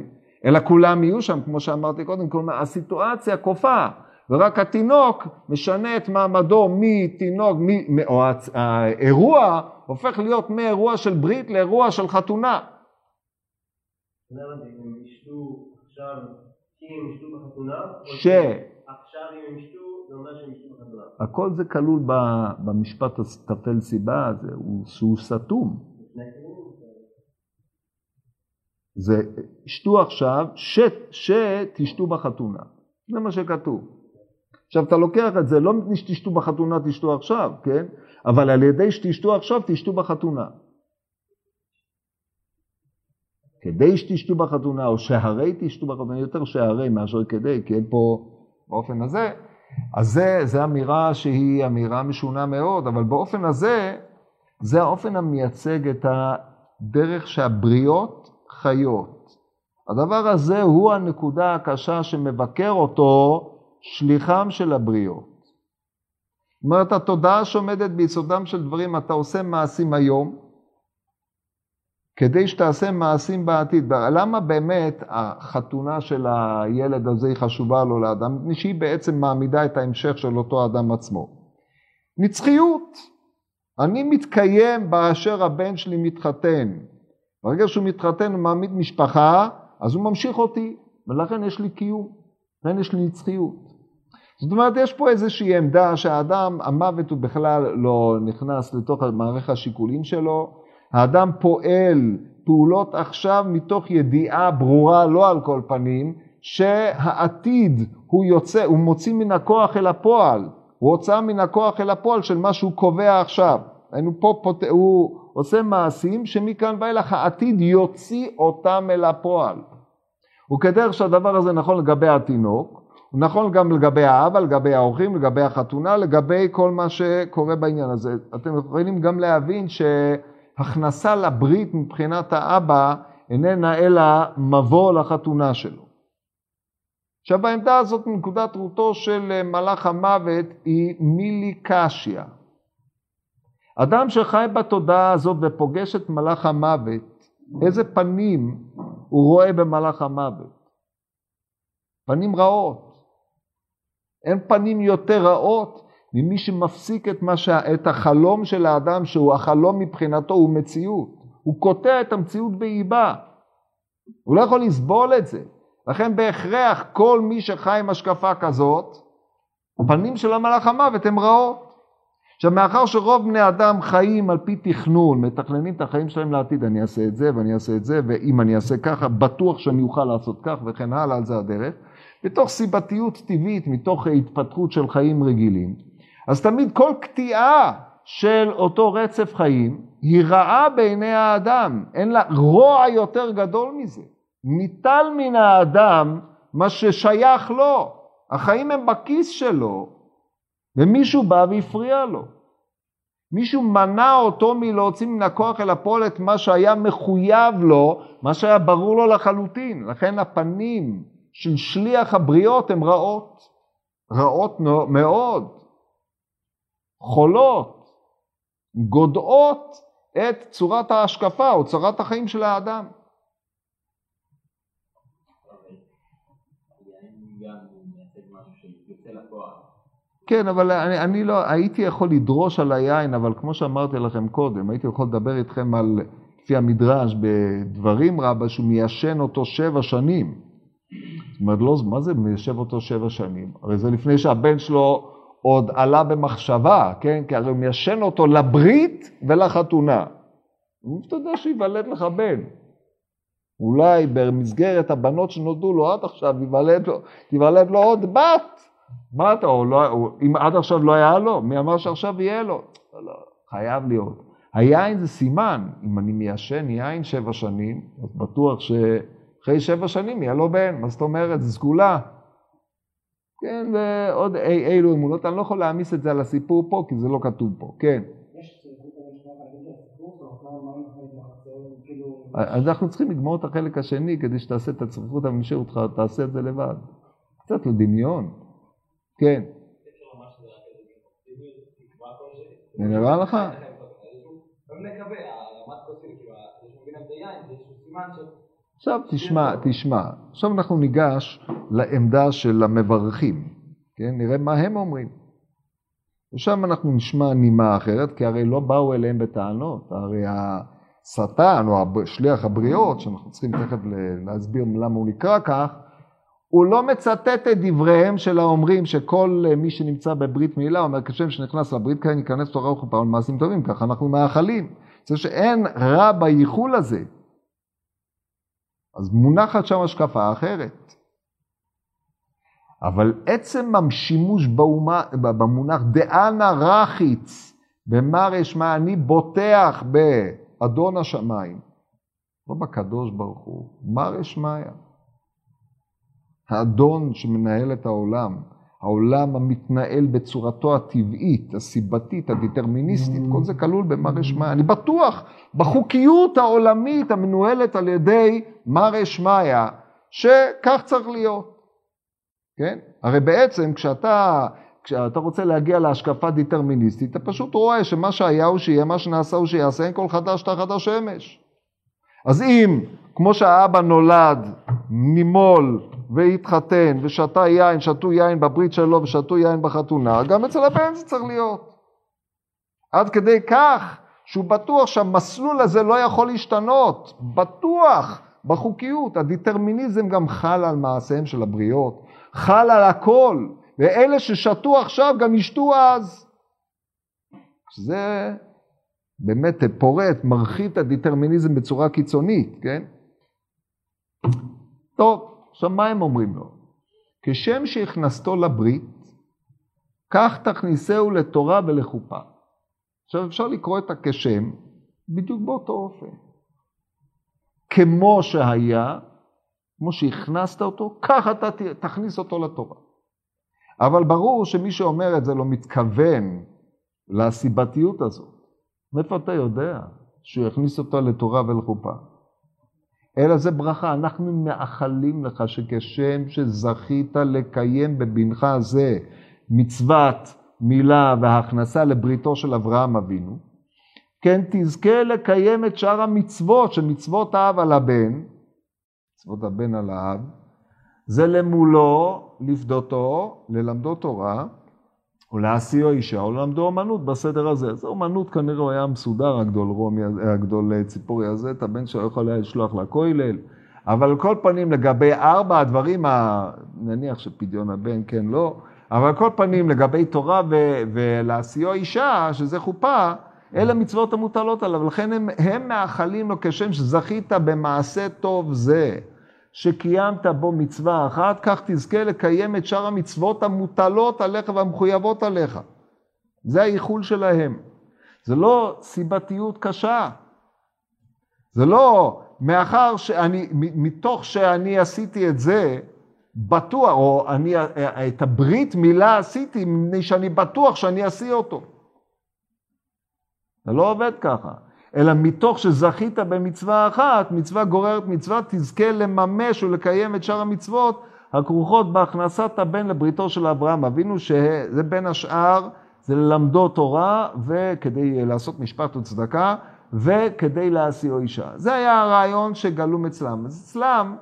אלא כולם יהיו שם, כמו שאמרתי קודם, כלומר הסיטואציה כופה, ורק התינוק משנה את מעמדו מתינוק, מ, או האירוע הופך להיות מאירוע של ברית לאירוע של חתונה. ש... עכשיו אם הם ישתו, זה אומר שהם ישתו בחתונה. הכל זה כלול במשפט הטפל סיבה הזה, שהוא סתום. זה שתו עכשיו, שתשתו בחתונה. זה מה שכתוב. עכשיו אתה לוקח את זה, לא מפני שתשתו בחתונה תשתו עכשיו, כן? אבל על ידי שתשתו עכשיו תשתו בחתונה. כדי שתשתו בחתונה, או שהרי תשתו בחתונה, יותר שהרי מאשר כדי, כי אין פה באופן הזה, אז זה, זה אמירה שהיא אמירה משונה מאוד, אבל באופן הזה, זה האופן המייצג את הדרך שהבריות חיות. הדבר הזה הוא הנקודה הקשה שמבקר אותו שליחם של הבריות. זאת אומרת, התודעה שעומדת ביסודם של דברים, אתה עושה מעשים היום, כדי שתעשה מעשים בעתיד. למה באמת החתונה של הילד הזה היא חשובה לו לאדם? מפני שהיא בעצם מעמידה את ההמשך של אותו אדם עצמו. נצחיות. אני מתקיים באשר הבן שלי מתחתן. ברגע שהוא מתחתן ומעמיד משפחה, אז הוא ממשיך אותי, ולכן יש לי קיום, לכן יש לי נצחיות. זאת אומרת, יש פה איזושהי עמדה שהאדם, המוות הוא בכלל לא נכנס לתוך מערכת השיקולים שלו, האדם פועל פעולות עכשיו מתוך ידיעה ברורה, לא על כל פנים, שהעתיד הוא יוצא, הוא מוציא מן הכוח אל הפועל, הוא הוצאה מן הכוח אל הפועל של מה שהוא קובע עכשיו. היינו פה, פות... הוא עושה מעשים שמכאן ואילך העתיד יוציא אותם אל הפועל. וכדרך שהדבר הזה נכון לגבי התינוק, הוא נכון גם לגבי האבא, לגבי האורחים, לגבי החתונה, לגבי כל מה שקורה בעניין הזה. אתם יכולים גם להבין שהכנסה לברית מבחינת האבא איננה אלא מבוא לחתונה שלו. עכשיו העמדה הזאת מנקודת רותו של מלאך המוות היא מילי קשיא. אדם שחי בתודעה הזאת ופוגש את מלאך המוות, איזה פנים הוא רואה במלאך המוות? פנים רעות. אין פנים יותר רעות ממי שמפסיק את, ש... את החלום של האדם, שהוא החלום מבחינתו, הוא מציאות. הוא קוטע את המציאות באיבה. הוא לא יכול לסבול את זה. לכן בהכרח כל מי שחי עם השקפה כזאת, הפנים של המלאך המוות הן רעות. עכשיו, מאחר שרוב בני אדם חיים על פי תכנון, מתכננים את החיים שלהם לעתיד, אני אעשה את זה ואני אעשה את זה, ואם אני אעשה ככה, בטוח שאני אוכל לעשות כך וכן הלאה, על זה הדרך. בתוך סיבתיות טבעית, מתוך התפתחות של חיים רגילים. אז תמיד כל קטיעה של אותו רצף חיים היא רעה בעיני האדם, אין לה רוע יותר גדול מזה. ניטל מן האדם מה ששייך לו, החיים הם בכיס שלו, ומישהו בא והפריע לו. מישהו מנע אותו מלהוציא מן הכוח אל הפועל את מה שהיה מחויב לו, מה שהיה ברור לו לחלוטין. לכן הפנים של שליח הבריות הן רעות, רעות מאוד, חולות, גודעות את צורת ההשקפה או צורת החיים של האדם. כן, אבל אני, אני לא, הייתי יכול לדרוש על היין, אבל כמו שאמרתי לכם קודם, הייתי יכול לדבר איתכם על, לפי המדרש, בדברים רבה, שהוא מיישן אותו שבע שנים. זאת אומרת, לא, מה זה מיישב אותו שבע שנים? הרי זה לפני שהבן שלו עוד עלה במחשבה, כן? כי הרי הוא מיישן אותו לברית ולחתונה. אתה יודע שייוולד לך בן. אולי במסגרת הבנות שנולדו לו עד עכשיו, תיוולד לו עוד בת. מה אתה, או לא, או, אם עד עכשיו לא היה לו, מי אמר שעכשיו יהיה לו? לא, לא, חייב להיות. היין זה סימן, אם אני מיישן יין שבע שנים, אז בטוח שאחרי שבע שנים יהיה לו בן, מה זאת אומרת? זה סגולה. כן, ועוד אי, אילו אמונות, אני לא יכול להעמיס את זה על הסיפור פה, כי זה לא כתוב פה, כן. אז אנחנו צריכים לגמור את החלק השני כדי שתעשה את הצריכות המשאיר אותך, תעשה את זה לבד. קצת לדמיון. כן. זה נראה לך? עכשיו תשמע, תשמע, עכשיו אנחנו ניגש לעמדה של המברכים, כן? נראה מה הם אומרים. ושם אנחנו נשמע נימה אחרת, כי הרי לא באו אליהם בטענות, הרי השטן או שליח הבריות, שאנחנו צריכים תכף להסביר למה הוא נקרא כך, הוא לא מצטט את דבריהם של האומרים שכל אה, מי שנמצא בברית מילה אומר כשם שנכנס לברית כאן ייכנס תורה וחופה ולמעשים טובים, ככה אנחנו מאחלים. זה שאין רע בייחול הזה. אז מונחת שם השקפה אחרת. אבל עצם השימוש במונח דאנה רחיץ, במר אשמע, אני בוטח באדון השמיים, לא בקדוש ברוך הוא, מר אשמעיה. האדון שמנהל את העולם, העולם המתנהל בצורתו הטבעית, הסיבתית, הדטרמיניסטית, כל זה כלול במרא שמיא. אני בטוח בחוקיות העולמית המנוהלת על ידי מרא שמיא, שכך צריך להיות. כן? הרי בעצם כשאתה, כשאתה רוצה להגיע להשקפה דטרמיניסטית, אתה פשוט רואה שמה שהיה הוא שיהיה, מה שנעשה הוא שיעשה, אין כל חדש תחת השמש. אז אם, כמו שהאבא נולד, נימול, והתחתן, ושתה יין, שתו יין בברית שלו ושתו יין בחתונה, גם אצל הבן זה צריך להיות. עד כדי כך שהוא בטוח שהמסלול הזה לא יכול להשתנות, בטוח בחוקיות. הדטרמיניזם גם חל על מעשיהם של הבריות, חל על הכל, ואלה ששתו עכשיו גם ישתו אז. זה באמת פורט, מרחיב את הדטרמיניזם בצורה קיצונית, כן? טוב, עכשיו, מה הם אומרים לו? כשם שהכנסתו לברית, כך תכניסהו לתורה ולחופה. עכשיו, אפשר לקרוא את הכשם בדיוק באותו אופן. כמו שהיה, כמו שהכנסת אותו, כך אתה תכניס אותו לתורה. אבל ברור שמי שאומר את זה לא מתכוון לסיבתיות הזאת. מאיפה אתה יודע שהוא יכניס אותה לתורה ולחופה? אלא זה ברכה. אנחנו מאחלים לך שכשם שזכית לקיים בבנך זה מצוות מילה והכנסה לבריתו של אברהם אבינו, כן תזכה לקיים את שאר המצוות של מצוות האב על הבן, מצוות הבן על האב, זה למולו, לפדותו, ללמדו תורה, או להשיאו אישה, או למדו אומנות בסדר הזה. אז אומנות כנראה הוא היה מסודר, הגדול רומי, הגדול ציפורי הזה, את הבן שלו יכול היה לשלוח לכולל. אבל על כל פנים, לגבי ארבע הדברים, ה... נניח שפדיון הבן, כן, לא, אבל על כל פנים, לגבי תורה ו... ולהשיאו אישה, שזה חופה, אלה מצוות המוטלות עליו, לכן הם, הם מאחלים לו כשם שזכית במעשה טוב זה, שקיימת בו מצווה אחת, כך תזכה לקיים את שאר המצוות המוטלות עליך והמחויבות עליך. זה האיחול שלהם. זה לא סיבתיות קשה. זה לא מאחר שאני, מתוך שאני עשיתי את זה, בטוח, או אני את הברית מילה עשיתי, מפני שאני בטוח שאני אעשי אותו. זה לא עובד ככה. אלא מתוך שזכית במצווה אחת, מצווה גוררת מצווה, תזכה לממש ולקיים את שאר המצוות הכרוכות בהכנסת הבן לבריתו של אברהם אבינו, שזה בין השאר, זה ללמדו תורה וכדי לעשות משפט וצדקה וכדי להשיאו אישה. זה היה הרעיון שגלום אצלם. אז אצלם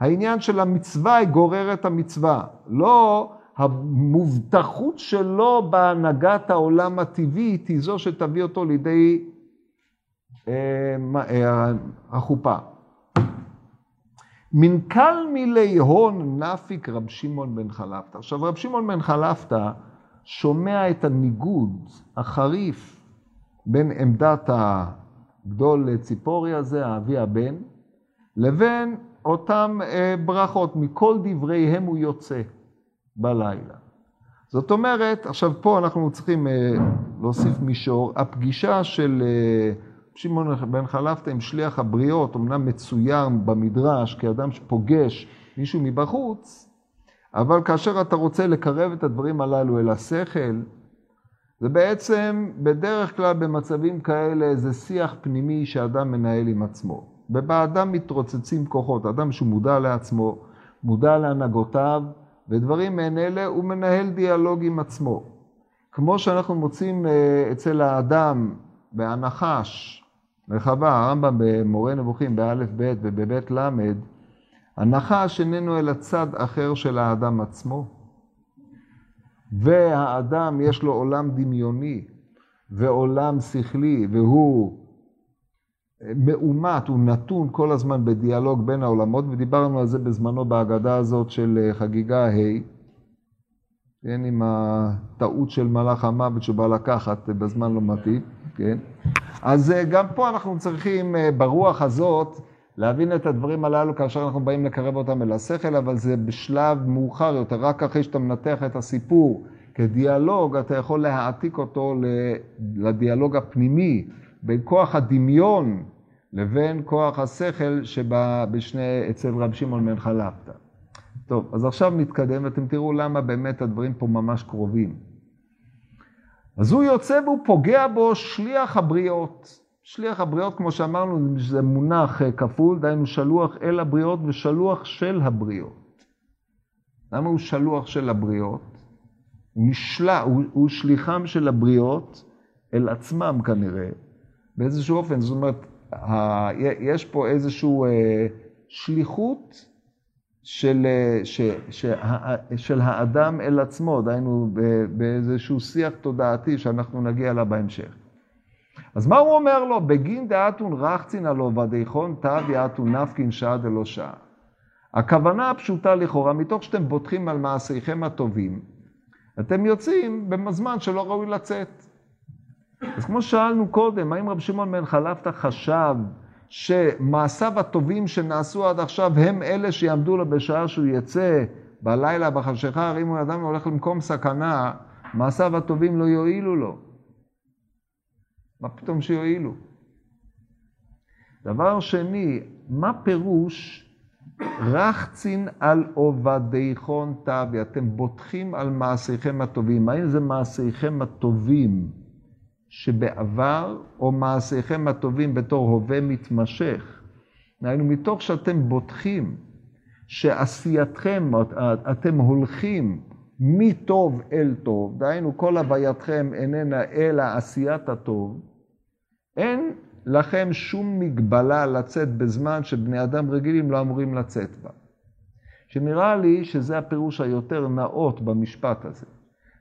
העניין של המצווה היא גוררת המצווה, לא המובטחות שלו בהנהגת העולם הטבעית היא זו שתביא אותו לידי החופה. מנכ"ל מילי הון נפיק רב שמעון בן חלפתא. עכשיו רב שמעון בן חלפתא שומע את הניגוד החריף בין עמדת הגדול ציפורי הזה, האבי הבן, לבין אותם אה, ברכות, מכל דבריהם הוא יוצא בלילה. זאת אומרת, עכשיו פה אנחנו צריכים להוסיף מישור, הפגישה של שמעון בן חלפתא עם שליח הבריות, אמנם מצויר במדרש כאדם שפוגש מישהו מבחוץ, אבל כאשר אתה רוצה לקרב את הדברים הללו אל השכל, זה בעצם בדרך כלל במצבים כאלה זה שיח פנימי שאדם מנהל עם עצמו. ובאדם מתרוצצים כוחות, אדם שהוא מודע לעצמו, מודע להנהגותיו, ודברים מעין אלה הוא מנהל דיאלוג עם עצמו. כמו שאנחנו מוצאים אה, אצל האדם בהנחש, רחבה, הרמב"ם במורה נבוכים באלף בית ובבית למד, הנחש איננו אלא צד אחר של האדם עצמו. והאדם יש לו עולם דמיוני ועולם שכלי, והוא מאומת, הוא נתון כל הזמן בדיאלוג בין העולמות, ודיברנו על זה בזמנו בהגדה הזאת של חגיגה ה', כן, עם הטעות של מלאך המוות שבא לקחת בזמן לא מתאים, כן? אז אה, גם פה אנחנו צריכים אה, ברוח הזאת להבין את הדברים הללו כאשר אנחנו באים לקרב אותם אל השכל, אבל זה בשלב מאוחר יותר, רק אחרי שאתה מנתח את הסיפור כדיאלוג, אתה יכול להעתיק אותו לדיאלוג הפנימי בין כוח הדמיון לבין כוח השכל שבשני, אצל רב שמעון בן חלפתא. טוב, אז עכשיו נתקדם ואתם תראו למה באמת הדברים פה ממש קרובים. אז הוא יוצא והוא פוגע בו שליח הבריות. שליח הבריות, כמו שאמרנו, זה מונח אה, כפול, דהיינו שלוח אל הבריות ושלוח של הבריות. למה הוא שלוח של הבריות? הוא, נשלח, הוא, הוא שליחם של הבריות אל עצמם כנראה, באיזשהו אופן. זאת אומרת, יש פה איזושהי אה, שליחות של, אה, ש, ש, של האדם אל עצמו, דהיינו באיזשהו שיח תודעתי שאנחנו נגיע אליו בהמשך. אז מה הוא אומר לו? בגין דאתון רחצין הלא ודיכון תב יאתון נפקין שעה דלא שעה. הכוונה הפשוטה לכאורה, מתוך שאתם בוטחים על מעשיכם הטובים, אתם יוצאים בזמן שלא ראוי לצאת. אז כמו שאלנו קודם, האם רבי שמעון בן חלפתא חשב שמעשיו הטובים שנעשו עד עכשיו הם אלה שיעמדו לו בשעה שהוא יצא בלילה בחשיכה, הרי אם הוא אדם הולך למקום סכנה, מעשיו הטובים לא יועילו לו. מה פתאום שיועילו? דבר שני, מה פירוש רחצין על עובדיכון תבי? אתם בוטחים על מעשיכם הטובים. האם זה מעשיכם הטובים שבעבר, או מעשיכם הטובים בתור הווה מתמשך. דהיינו, מתוך שאתם בוטחים שעשייתכם, אתם הולכים מטוב אל טוב, דהיינו כל הווייתכם איננה אלא עשיית הטוב, אין לכם שום מגבלה לצאת בזמן שבני אדם רגילים לא אמורים לצאת בה. שנראה לי שזה הפירוש היותר נאות במשפט הזה.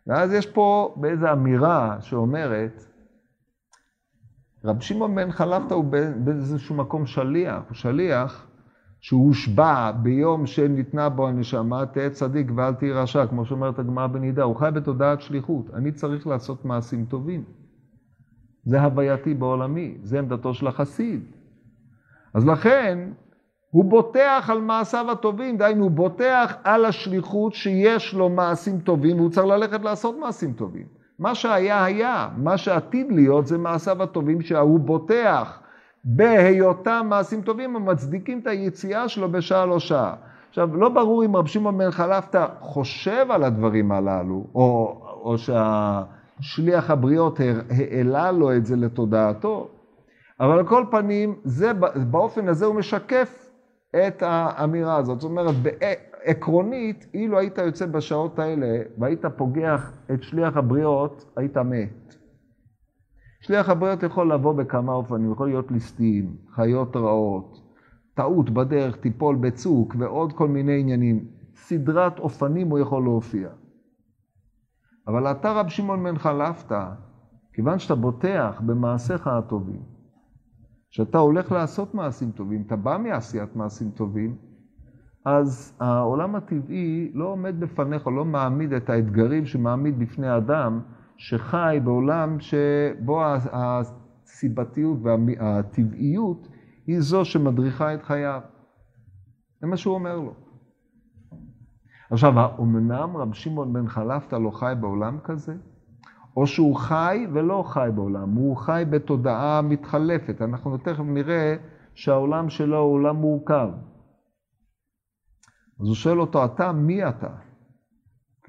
ואז יש פה באיזו אמירה שאומרת, רב שמעון בן חלפתא הוא באיזשהו מקום שליח, הוא שליח שהוא הושבע ביום שניתנה בו הנשמה, תהא צדיק ואל תהי רשע, כמו שאומרת הגמרא בנידה, הוא חי בתודעת שליחות, אני צריך לעשות מעשים טובים. זה הווייתי בעולמי, זה עמדתו של החסיד. אז לכן, הוא בוטח על מעשיו הטובים, דהיינו, הוא בוטח על השליחות שיש לו מעשים טובים, והוא צריך ללכת לעשות מעשים טובים. מה שהיה היה, מה שעתיד להיות זה מעשיו הטובים שההוא בוטח בהיותם מעשים טובים המצדיקים את היציאה שלו בשעה לא שעה. עכשיו, לא ברור אם רב שמעון בן חלפתא חושב על הדברים הללו, או, או שהשליח הבריות העלה לו את זה לתודעתו, אבל על כל פנים, זה, באופן הזה הוא משקף את האמירה הזאת. זאת אומרת, עקרונית, אילו היית יוצא בשעות האלה והיית פוגח את שליח הבריות, היית מת. שליח הבריות יכול לבוא בכמה אופנים, יכול להיות ליסטים, חיות רעות, טעות בדרך, תיפול בצוק ועוד כל מיני עניינים. סדרת אופנים הוא יכול להופיע. אבל אתה, רב שמעון בן חלפתא, כיוון שאתה בוטח במעשיך הטובים, שאתה הולך לעשות מעשים טובים, אתה בא מעשיית מעשים טובים, אז העולם הטבעי לא עומד בפניך, לא מעמיד את האתגרים שמעמיד בפני אדם שחי בעולם שבו הסיבתיות והטבעיות היא זו שמדריכה את חייו. זה מה שהוא אומר לו. עכשיו, אמנם רב שמעון בן חלפתא לא חי בעולם כזה? או שהוא חי ולא חי בעולם, הוא חי בתודעה מתחלפת. אנחנו תכף נראה שהעולם שלו הוא עולם מורכב. אז הוא שואל אותו, אתה, מי אתה?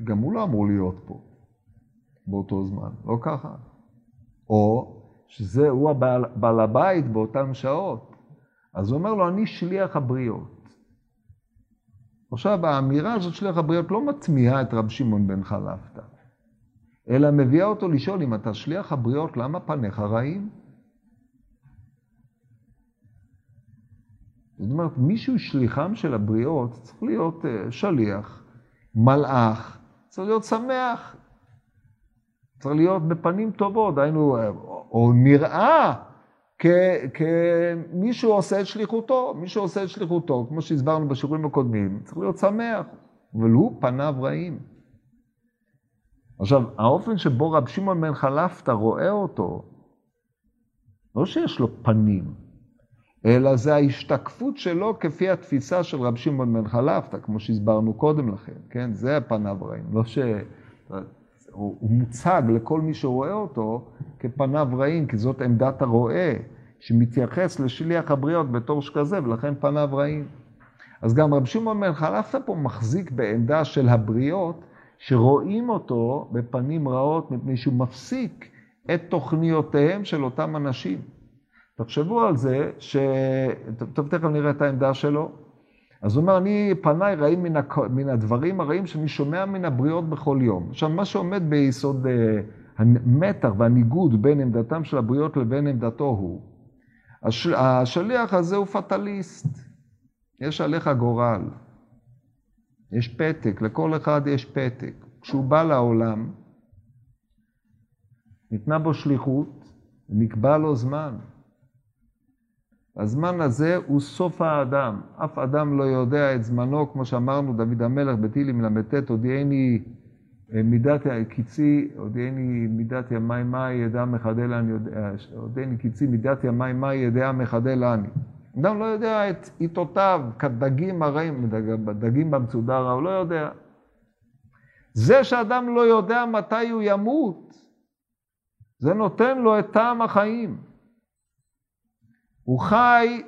גם הוא לא אמור להיות פה באותו זמן, לא ככה. או שזה, הוא הבעל, בעל הבית באותן שעות. אז הוא אומר לו, אני שליח הבריות. עכשיו, האמירה הזאת, שליח הבריות, לא מטמיעה את רב שמעון בן חלפתא, אלא מביאה אותו לשאול, אם אתה שליח הבריות, למה פניך רעים? זאת אומרת, מישהו שליחם של הבריות צריך להיות uh, שליח, מלאך, צריך להיות שמח, צריך להיות בפנים טובות, היינו, אה, או נראה כמישהו עושה את שליחותו, מישהו עושה את שליחותו, כמו שהסברנו בשיעורים הקודמים, צריך להיות שמח, אבל הוא פניו רעים. עכשיו, האופן שבו רב שמעון בן חלפתא רואה אותו, לא שיש לו פנים, אלא זה ההשתקפות שלו כפי התפיסה של רב שמעון בן חלפתא, כמו שהסברנו קודם לכן, כן? זה פניו רעים, לא ש... הוא מוצג לכל מי שרואה אותו כפניו רעים, כי זאת עמדת הרועה, שמתייחס לשליח הבריות בתור שכזה, ולכן פניו רעים. אז גם רב שמעון בן חלפתא פה מחזיק בעמדה של הבריות, שרואים אותו בפנים רעות, מפני שהוא מפסיק את תוכניותיהם של אותם אנשים. תחשבו על זה, ש... טוב, תכף נראה את העמדה שלו. אז הוא אומר, אני, פניי רעים מן, הכ... מן הדברים הרעים שאני שומע מן הבריות בכל יום. עכשיו, מה שעומד ביסוד uh, המתח והניגוד בין עמדתם של הבריות לבין עמדתו הוא, הש... השליח הזה הוא פטליסט. יש עליך גורל. יש פתק, לכל אחד יש פתק. כשהוא בא לעולם, ניתנה בו שליחות, נקבע לו זמן. הזמן הזה הוא סוף האדם. אף אדם לא יודע את זמנו, כמו שאמרנו, דוד המלך בתהילים ל"ט, הודיעני אה, מידת קיצי, הודיעני מידת ימי מאי ידע מחדלני, הודיעני קיצי מידת ימי מאי ידע מחדלני. אדם לא יודע את עיתותיו, כדגים הרעים, דגים במצודה רע, הוא לא יודע. זה שאדם לא יודע מתי הוא ימות, זה נותן לו את טעם החיים. הוא חי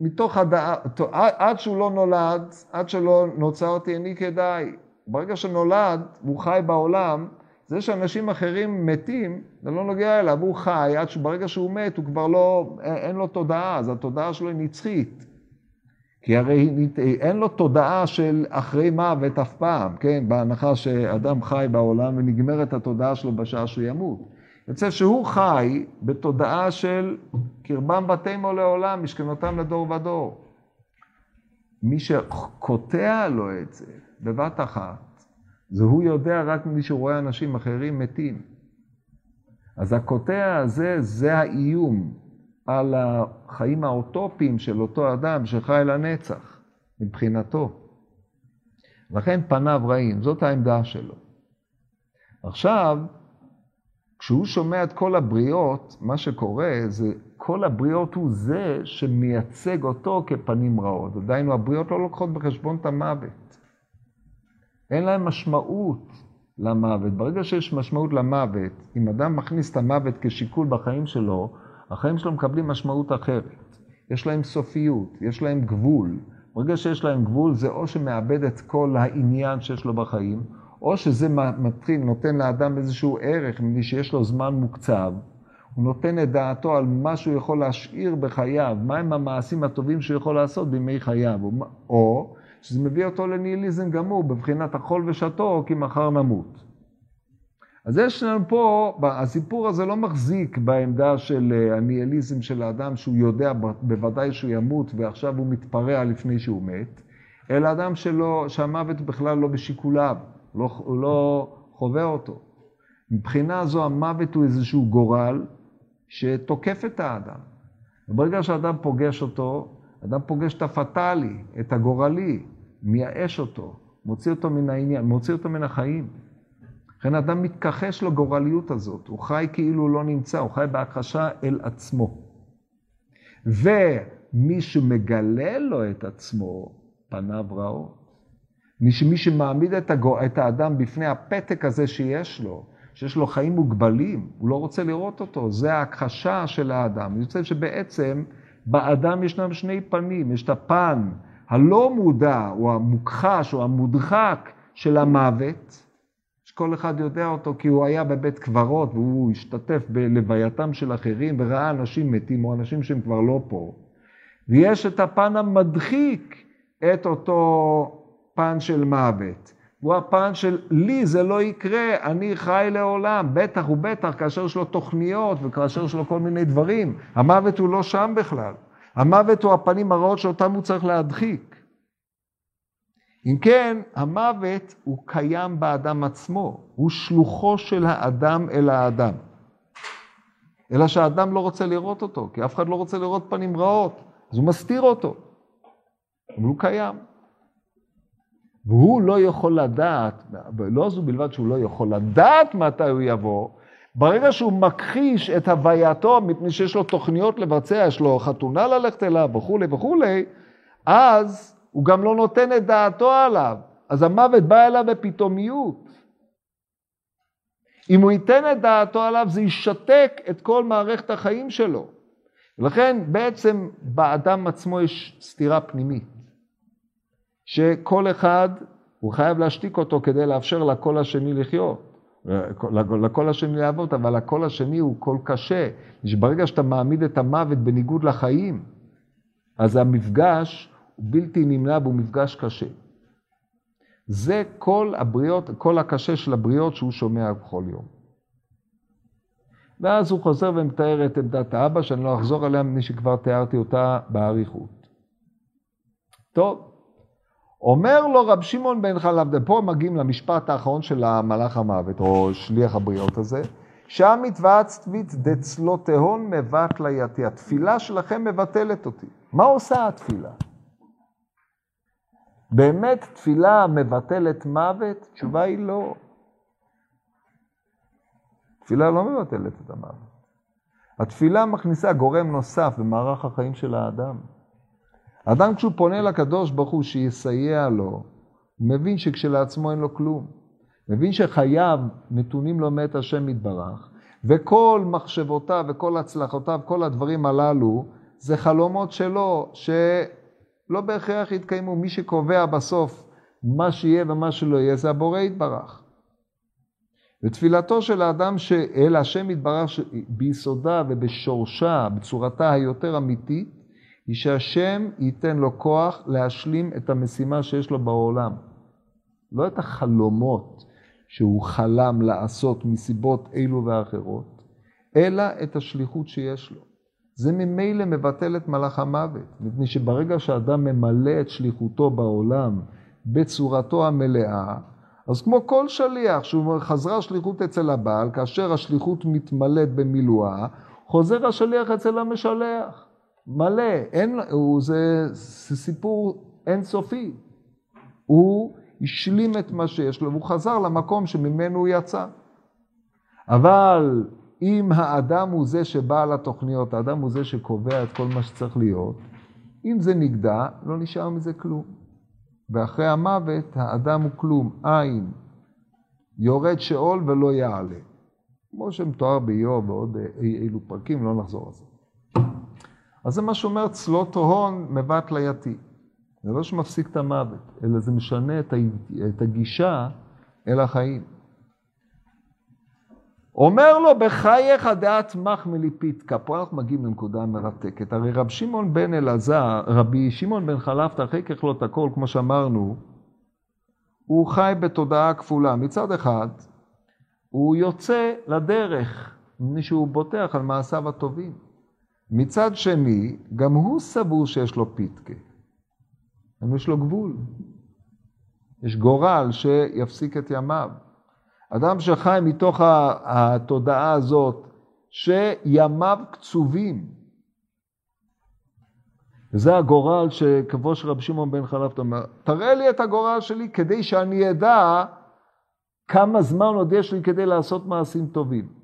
מתוך הדעה, עד שהוא לא נולד, עד שלא נוצר אותי איני כדאי. ברגע שנולד והוא חי בעולם, זה שאנשים אחרים מתים, זה לא נוגע אליו, הוא חי, עד שברגע שהוא מת הוא כבר לא, אין לו תודעה, אז התודעה שלו היא נצחית. כי הרי אין לו תודעה של אחרי מוות אף פעם, כן? בהנחה שאדם חי בעולם ונגמרת התודעה שלו בשעה שהוא ימות. יוצא שהוא חי בתודעה של קרבם בתימו לעולם, משכנותם לדור ודור. מי שקוטע לו את זה בבת אחת, זה הוא יודע רק מי שרואה אנשים אחרים מתים. אז הקוטע הזה, זה האיום על החיים האוטופיים של אותו אדם שחי לנצח, מבחינתו. לכן פניו רעים, זאת העמדה שלו. עכשיו, כשהוא שומע את כל הבריות, מה שקורה זה כל הבריות הוא זה שמייצג אותו כפנים רעות. עדיין הבריות לא לוקחות בחשבון את המוות. אין להם משמעות למוות. ברגע שיש משמעות למוות, אם אדם מכניס את המוות כשיקול בחיים שלו, החיים שלו מקבלים משמעות אחרת. יש להם סופיות, יש להם גבול. ברגע שיש להם גבול, זה או שמאבד את כל העניין שיש לו בחיים, או שזה מתחיל, נותן לאדם איזשהו ערך, מפני שיש לו זמן מוקצב, הוא נותן את דעתו על מה שהוא יכול להשאיר בחייו, מהם המעשים הטובים שהוא יכול לעשות בימי חייו, או שזה מביא אותו לניהיליזם גמור, בבחינת אכול ושתו, כי מחר נמות. אז יש לנו פה, הסיפור הזה לא מחזיק בעמדה של אה, הניהיליזם של האדם שהוא יודע בוודאי שהוא ימות ועכשיו הוא מתפרע לפני שהוא מת, אלא אדם שלא, שהמוות בכלל לא בשיקוליו, לא, הוא לא חווה אותו. מבחינה זו המוות הוא איזשהו גורל שתוקף את האדם. וברגע שאדם פוגש אותו, אדם פוגש את הפטאלי, את הגורלי, מייאש אותו, מוציא אותו מן העניין, מוציא אותו מן החיים. לכן אדם מתכחש לגורליות הזאת, הוא חי כאילו הוא לא נמצא, הוא חי בהכחשה אל עצמו. ומי שמגלה לו את עצמו, פניו רעות. מי שמעמיד את, הגו, את האדם בפני הפתק הזה שיש לו, שיש לו חיים מוגבלים, הוא לא רוצה לראות אותו, זה ההכחשה של האדם. חושב שבעצם באדם ישנם שני פנים, יש את הפן הלא מודע, או המוכחש, או המודחק של המוות, שכל אחד יודע אותו כי הוא היה בבית קברות והוא השתתף בלווייתם של אחרים וראה אנשים מתים או אנשים שהם כבר לא פה. ויש את הפן המדחיק את אותו פן של מוות. הוא הפן של לי זה לא יקרה, אני חי לעולם, בטח ובטח כאשר יש לו תוכניות וכאשר יש לו כל מיני דברים. המוות הוא לא שם בכלל. המוות הוא הפנים הרעות שאותם הוא צריך להדחיק. אם כן, המוות הוא קיים באדם עצמו, הוא שלוחו של האדם אל האדם. אלא שהאדם לא רוצה לראות אותו, כי אף אחד לא רוצה לראות פנים רעות, אז הוא מסתיר אותו. אבל הוא קיים. והוא לא יכול לדעת, לא זו בלבד שהוא לא יכול לדעת מתי הוא יבוא, ברגע שהוא מכחיש את הווייתו, מפני שיש לו תוכניות לבצע, יש לו חתונה ללכת אליו וכולי וכולי, אז הוא גם לא נותן את דעתו עליו. אז המוות בא אליו בפתאומיות. אם הוא ייתן את דעתו עליו, זה ישתק את כל מערכת החיים שלו. ולכן בעצם באדם עצמו יש סתירה פנימית. שכל אחד, הוא חייב להשתיק אותו כדי לאפשר לקול השני לחיות, לקול השני לעבוד, אבל הקול השני הוא קול קשה. שברגע שאתה מעמיד את המוות בניגוד לחיים, אז המפגש הוא בלתי נמנע והוא מפגש קשה. זה כל הבריאות, כל הקשה של הבריאות שהוא שומע בכל יום. ואז הוא חוזר ומתאר את עמדת האבא, שאני לא אחזור עליה מפני שכבר תיארתי אותה באריכות. טוב, אומר לו רב שמעון בן חלב, ופה מגיעים למשפט האחרון של המלאך המוות, או שליח הבריות הזה, שם מתוועץ תבית דצלו תהון מבט ליתי. התפילה שלכם מבטלת אותי. מה עושה התפילה? באמת תפילה מבטלת מוות? תשובה היא לא. תפילה לא מבטלת את המוות. התפילה מכניסה גורם נוסף במערך החיים של האדם. האדם כשהוא פונה לקדוש ברוך הוא שיסייע לו, מבין שכשלעצמו אין לו כלום. מבין שחייו נתונים לו מאת השם יתברך, וכל מחשבותיו וכל הצלחותיו, כל הדברים הללו, זה חלומות שלו, שלא בהכרח יתקיימו. מי שקובע בסוף מה שיהיה ומה שלא יהיה, זה הבורא יתברך. ותפילתו של האדם שאל השם יתברך ביסודה ובשורשה, בצורתה היותר אמיתית, היא שהשם ייתן לו כוח להשלים את המשימה שיש לו בעולם. לא את החלומות שהוא חלם לעשות מסיבות אלו ואחרות, אלא את השליחות שיש לו. זה ממילא מבטל את מלאך המוות, מפני שברגע שאדם ממלא את שליחותו בעולם בצורתו המלאה, אז כמו כל שליח, שהוא חזרה שליחות אצל הבעל, כאשר השליחות מתמלאת במילואה, חוזר השליח אצל המשלח. מלא, אין, הוא, זה, זה סיפור אינסופי. הוא השלים את מה שיש לו, והוא חזר למקום שממנו הוא יצא. אבל אם האדם הוא זה שבא לתוכניות, האדם הוא זה שקובע את כל מה שצריך להיות, אם זה נגדע, לא נשאר מזה כלום. ואחרי המוות, האדם הוא כלום, אין. יורד שאול ולא יעלה. כמו שמתואר באיוב ועוד אילו פרקים, לא נחזור על זה. אז זה מה שאומר צלות הון מבט ליתי. זה לא שמפסיק את המוות, אלא זה משנה את הגישה אל החיים. אומר לו, בחייך דעת מחמלי פיתקה. פה אנחנו מגיעים לנקודה מרתקת. הרי רב שמעון בן אלעזר, רבי שמעון בן חלפתא, אחרי ככלות הכל, כמו שאמרנו, הוא חי בתודעה כפולה. מצד אחד, הוא יוצא לדרך, מישהו בוטח על מעשיו הטובים. מצד שני, גם הוא סבור שיש לו פיתקה. אבל יש לו גבול. יש גורל שיפסיק את ימיו. אדם שחי מתוך התודעה הזאת, שימיו קצובים. וזה הגורל שכבו של רבי שמעון בן חלפתא אומר, תראה לי את הגורל שלי כדי שאני אדע כמה זמן עוד יש לי כדי לעשות מעשים טובים.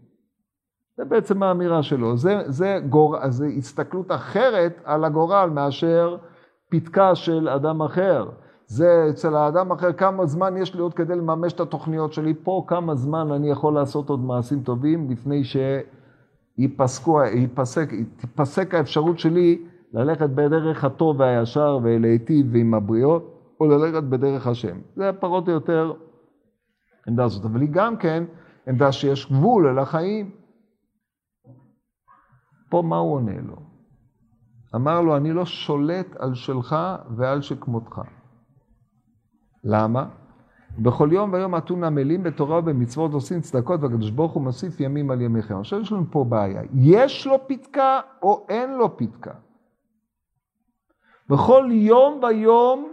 זה בעצם האמירה שלו. זה, זה, גור, זה הסתכלות אחרת על הגורל מאשר פתקה של אדם אחר. זה אצל האדם אחר, כמה זמן יש לי עוד כדי לממש את התוכניות שלי, פה כמה זמן אני יכול לעשות עוד מעשים טובים לפני שיפסקו, ייפסק, תיפסק האפשרות שלי ללכת בדרך הטוב והישר ולהיטיב עם הבריות, או ללכת בדרך השם. זה פחות או יותר עמדה הזאת, אבל היא גם כן עמדה שיש גבול אל החיים. פה מה הוא עונה לו? אמר לו, אני לא שולט על שלך ועל שכמותך. למה? בכל יום ויום אתון עמלים בתורה ובמצוות עושים צדקות והקדוש ברוך הוא מוסיף ימים על ימיכם. עכשיו יש לנו פה בעיה, יש לו פתקה או אין לו פתקה? בכל יום ויום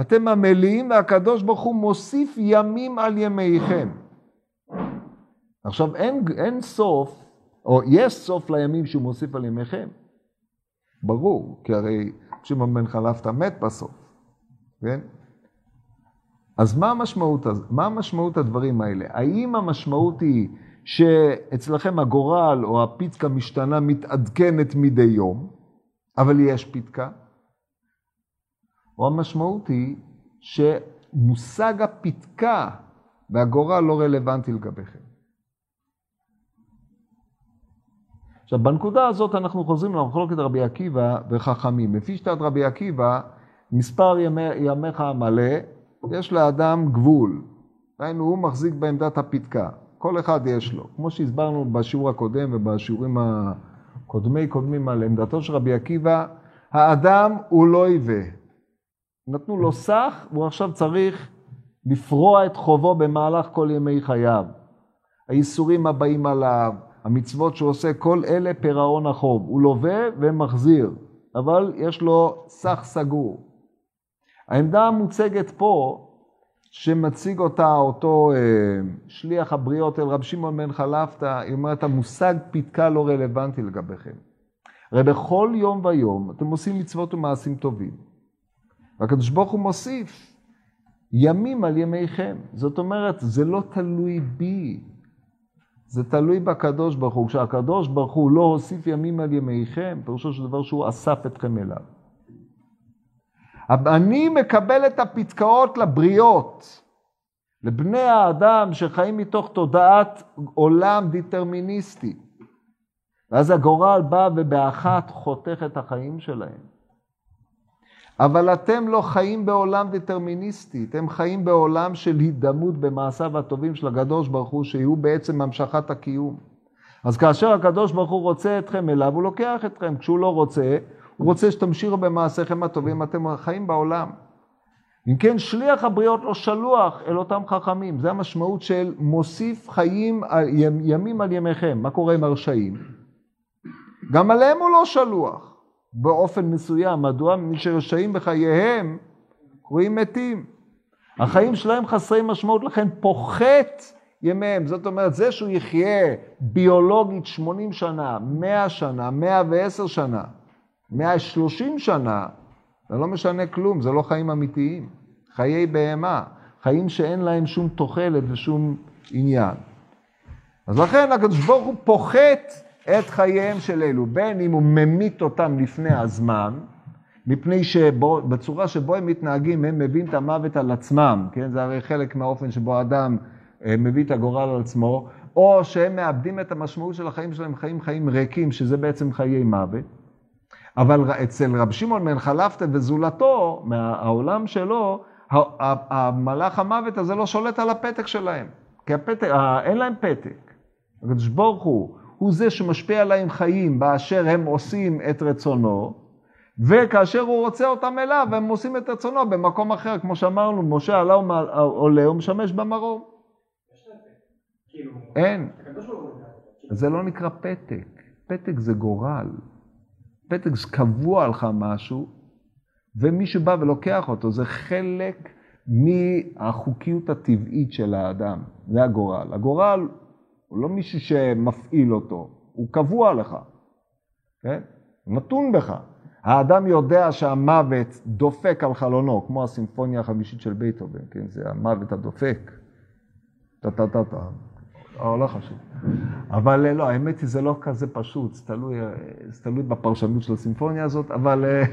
אתם עמלים והקדוש ברוך הוא מוסיף ימים על ימיכם. עכשיו אין, אין סוף, או יש סוף לימים שהוא מוסיף על ימיכם. ברור, כי הרי שמעון בן חלפתא מת בסוף, כן? אז מה המשמעות, מה המשמעות הדברים האלה? האם המשמעות היא שאצלכם הגורל או הפיתקה משתנה, מתעדכנת מדי יום, אבל יש פיתקה? או המשמעות היא שמושג הפיתקה והגורל לא רלוונטי לגביכם. עכשיו, בנקודה הזאת אנחנו חוזרים למחלוקת רבי עקיבא וחכמים. לפי שיטת רבי עקיבא, מספר ימי, ימיך המלא יש לאדם גבול. היינו, הוא מחזיק בעמדת הפתקה. כל אחד יש לו. כמו שהסברנו בשיעור הקודם ובשיעורים הקודמי קודמים על עמדתו של רבי עקיבא, האדם הוא לא עיווה. נתנו לו סך, והוא עכשיו צריך לפרוע את חובו במהלך כל ימי חייו. האיסורים הבאים עליו, המצוות שהוא עושה, כל אלה פירעון החוב. הוא לווה ומחזיר, אבל יש לו סך סגור. העמדה המוצגת פה, שמציג אותה אותו אה, שליח הבריות אל רב שמעון בן חלפתא, היא אומרת, המושג פתקה לא רלוונטי לגביכם. הרי בכל יום ויום אתם עושים מצוות ומעשים טובים. והקדוש ברוך הוא מוסיף ימים על ימיכם. זאת אומרת, זה לא תלוי בי, זה תלוי בקדוש ברוך הוא. כשהקדוש ברוך הוא לא הוסיף ימים על ימיכם, פירושו של דבר שהוא אסף אתכם אליו. אני מקבל את הפתקאות לבריות, לבני האדם שחיים מתוך תודעת עולם דטרמיניסטי. ואז הגורל בא ובאחת חותך את החיים שלהם. אבל אתם לא חיים בעולם דטרמיניסטי, אתם חיים בעולם של הידמות במעשיו הטובים של הקדוש ברוך הוא, שיהיו בעצם המשכת הקיום. אז כאשר הקדוש ברוך הוא רוצה אתכם אליו, הוא לוקח אתכם. כשהוא לא רוצה, הוא רוצה שתמשיכו במעשיכם הטובים, אתם חיים בעולם. אם כן, שליח הבריות לא שלוח אל אותם חכמים. זה המשמעות של מוסיף חיים ימים על ימיכם. מה קורה עם הרשעים? גם עליהם הוא לא שלוח. באופן מסוים. מדוע? מפני שרשעים בחייהם קרויים מתים. החיים שלהם חסרי משמעות, לכן פוחת ימיהם. זאת אומרת, זה שהוא יחיה ביולוגית 80 שנה, 100 שנה, 110 שנה, 130 שנה, זה לא משנה כלום, זה לא חיים אמיתיים. חיי בהמה, חיים שאין להם שום תוחלת ושום עניין. אז לכן הקדוש ברוך הוא פוחת את חייהם של אלו, בין אם הוא ממית אותם לפני הזמן, מפני שבצורה שבו הם מתנהגים, הם מביאים את המוות על עצמם, כן? זה הרי חלק מהאופן שבו האדם אה, מביא את הגורל על עצמו, או שהם מאבדים את המשמעות של החיים שלהם, חיים חיים ריקים, שזה בעצם חיי מוות. אבל אצל רב שמעון בן חלפתא וזולתו, מהעולם שלו, המלאך המוות הזה לא שולט על הפתק שלהם. כי הפתק, אין להם פתק. הקדוש ברוך הוא, הוא זה שמשפיע עליהם חיים באשר הם עושים את רצונו, וכאשר הוא רוצה אותם אליו, הם עושים את רצונו במקום אחר, כמו שאמרנו, משה עלה ועולה, הוא משמש במרום. אין. זה לא נקרא פתק. פתק זה גורל. פתק זה קבוע לך משהו, ומי שבא ולוקח אותו, זה חלק מהחוקיות הטבעית של האדם. זה הגורל. הגורל הוא לא מישהו שמפעיל אותו, הוא קבוע לך, כן? נתון בך. האדם יודע שהמוות דופק על חלונו, כמו הסימפוניה החמישית של בייטהובן, כן? זה המוות הדופק. טה-טה-טה-טה. לא חשוב. אבל לא, האמת היא, זה לא כזה פשוט, זה תלוי, זה תלוי בפרשנות של הסימפוניה הזאת, אבל אה,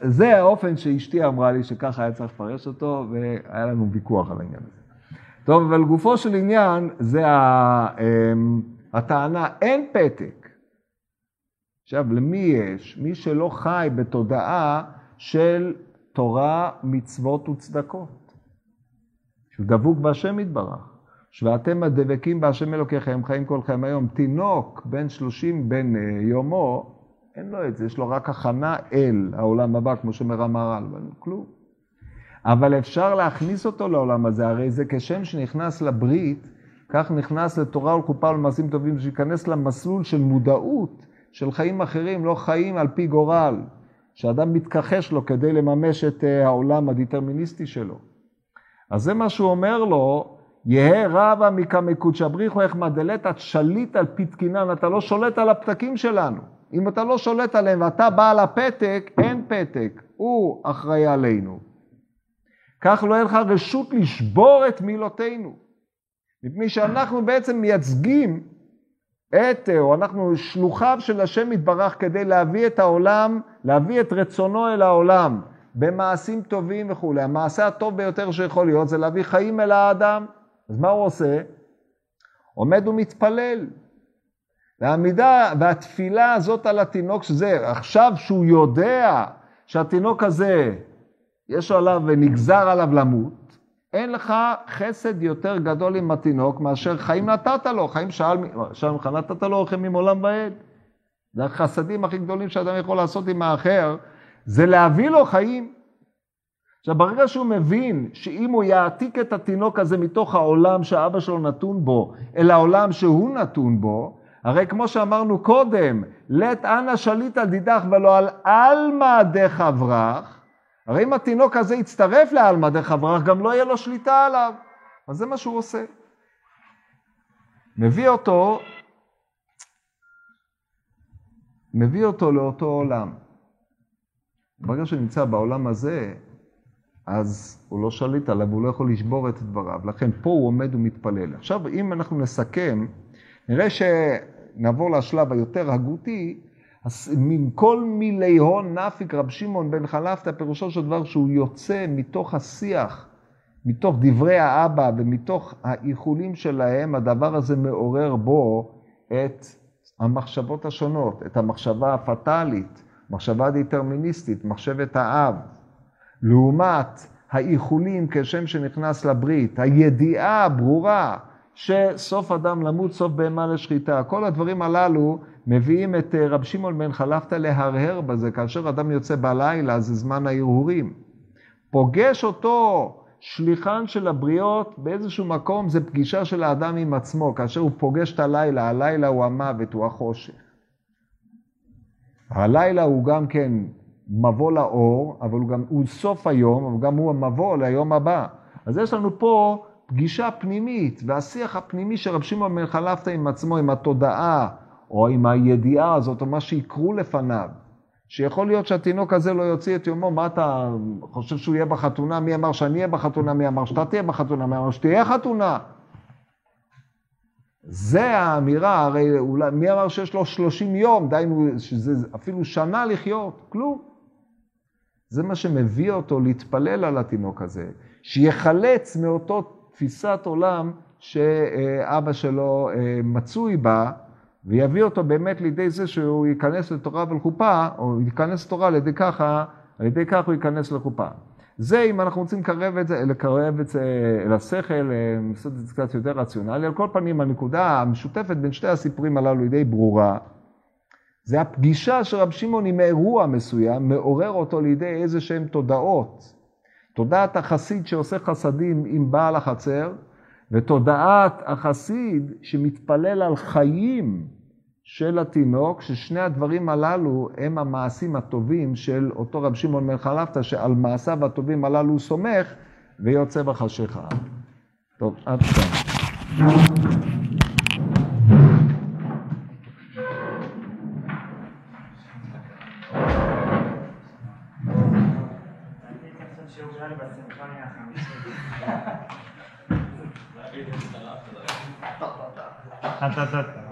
זה האופן שאשתי אמרה לי שככה היה צריך לפרש אותו, והיה לנו ויכוח על העניין הזה. טוב, אבל גופו של עניין זה אמ, הטענה, אין פתק. עכשיו, למי יש? מי שלא חי בתודעה של תורה, מצוות וצדקות. שהוא דבוק בהשם יתברך. ואתם הדבקים בהשם אלוקיכם, חיים כל חיים היום. תינוק בן שלושים בן אה, יומו, אין לו את זה, יש לו רק הכנה אל העולם הבא, כמו שאומר המהר"ל, אבל כלום. אבל אפשר להכניס אותו לעולם הזה, הרי זה כשם שנכנס לברית, כך נכנס לתורה ולקופה ולמעשים טובים, שייכנס למסלול של מודעות של חיים אחרים, לא חיים על פי גורל, שאדם מתכחש לו כדי לממש את אה, העולם הדטרמיניסטי שלו. אז זה מה שהוא אומר לו, יהא רבא מקמקודשא בריחו איך מדלתת שליט על פי תקינן, אתה לא שולט על הפתקים שלנו. אם אתה לא שולט עליהם ואתה בעל הפתק, אין פתק, הוא אחראי עלינו. כך לא יהיה לך רשות לשבור את מילותינו. מפני שאנחנו בעצם מייצגים את, או אנחנו שלוחיו של השם יתברך כדי להביא את העולם, להביא את רצונו אל העולם במעשים טובים וכולי. המעשה הטוב ביותר שיכול להיות זה להביא חיים אל האדם. אז מה הוא עושה? עומד ומתפלל. והעמידה והתפילה הזאת על התינוק, שזה עכשיו שהוא יודע שהתינוק הזה יש עליו ונגזר עליו למות, אין לך חסד יותר גדול עם התינוק מאשר חיים נתת לו, חיים שאל, שאל ממך נתת לו הולכים ממעולם ועד. זה החסדים הכי גדולים שאדם יכול לעשות עם האחר, זה להביא לו חיים. עכשיו, ברגע שהוא מבין שאם הוא יעתיק את התינוק הזה מתוך העולם שאבא שלו נתון בו, אל העולם שהוא נתון בו, הרי כמו שאמרנו קודם, לית אנא שליט על דידך ולא על עלמא דחברך, הרי אם התינוק הזה יצטרף לעלמא דחברך, גם לא יהיה לו שליטה עליו. אז זה מה שהוא עושה. מביא אותו, מביא אותו לאותו עולם. ברגע שהוא נמצא בעולם הזה, אז הוא לא שליט עליו, הוא לא יכול לשבור את דבריו. לכן פה הוא עומד ומתפלל. עכשיו, אם אנחנו נסכם, נראה שנעבור לשלב היותר הגותי, מכל מילי הון נפיק רב שמעון בן חלפתא, פירושו של דבר שהוא יוצא מתוך השיח, מתוך דברי האבא ומתוך האיחולים שלהם, הדבר הזה מעורר בו את המחשבות השונות, את המחשבה הפטאלית, מחשבה דטרמיניסטית, מחשבת האב. לעומת האיחולים כשם שנכנס לברית, הידיעה הברורה שסוף אדם למות, סוף בהמה לשחיטה. כל הדברים הללו מביאים את אה, רב שמעון בן חלפתא להרהר בזה, כאשר אדם יוצא בלילה זה זמן ההרהורים. פוגש אותו שליחן של הבריות באיזשהו מקום, זה פגישה של האדם עם עצמו, כאשר הוא פוגש את הלילה, הלילה הוא המוות, הוא החושך. הלילה הוא גם כן מבוא לאור, אבל הוא גם, הוא סוף היום, אבל גם הוא המבוא ליום הבא. אז יש לנו פה פגישה פנימית, והשיח הפנימי של שמעון בן חלפתא עם עצמו, עם התודעה, או עם הידיעה הזאת, או מה שיקרו לפניו. שיכול להיות שהתינוק הזה לא יוציא את יומו, מה אתה חושב שהוא יהיה בחתונה? מי אמר שאני אהיה בחתונה? מי אמר שאתה תהיה בחתונה? מי אמר שתהיה חתונה? זה האמירה, הרי אולי, מי אמר שיש לו 30 יום, דהיינו שזה אפילו שנה לחיות? כלום. זה מה שמביא אותו להתפלל על התינוק הזה, שיחלץ מאותו תפיסת עולם שאבא שלו אה, מצוי בה, ויביא אותו באמת לידי זה שהוא ייכנס לתורה ולחופה, או ייכנס לתורה על ידי ככה, על ידי כך הוא ייכנס לחופה. זה, אם אנחנו רוצים לקרב את זה, לקרב את זה אל השכל, אה, לעשות את זה קצת יותר רציונלי, על כל פנים הנקודה המשותפת בין שתי הסיפורים הללו היא די ברורה. זה הפגישה של רב שמעון עם אירוע מסוים, מעורר אותו לידי איזה שהן תודעות. תודעת החסיד שעושה חסדים עם בעל החצר, ותודעת החסיד שמתפלל על חיים של התינוק, ששני הדברים הללו הם המעשים הטובים של אותו רב שמעון בן חלפתא, שעל מעשיו הטובים הללו הוא סומך ויוצא בחשיכה. טוב, עד כאן. אתה, אתה, אתה.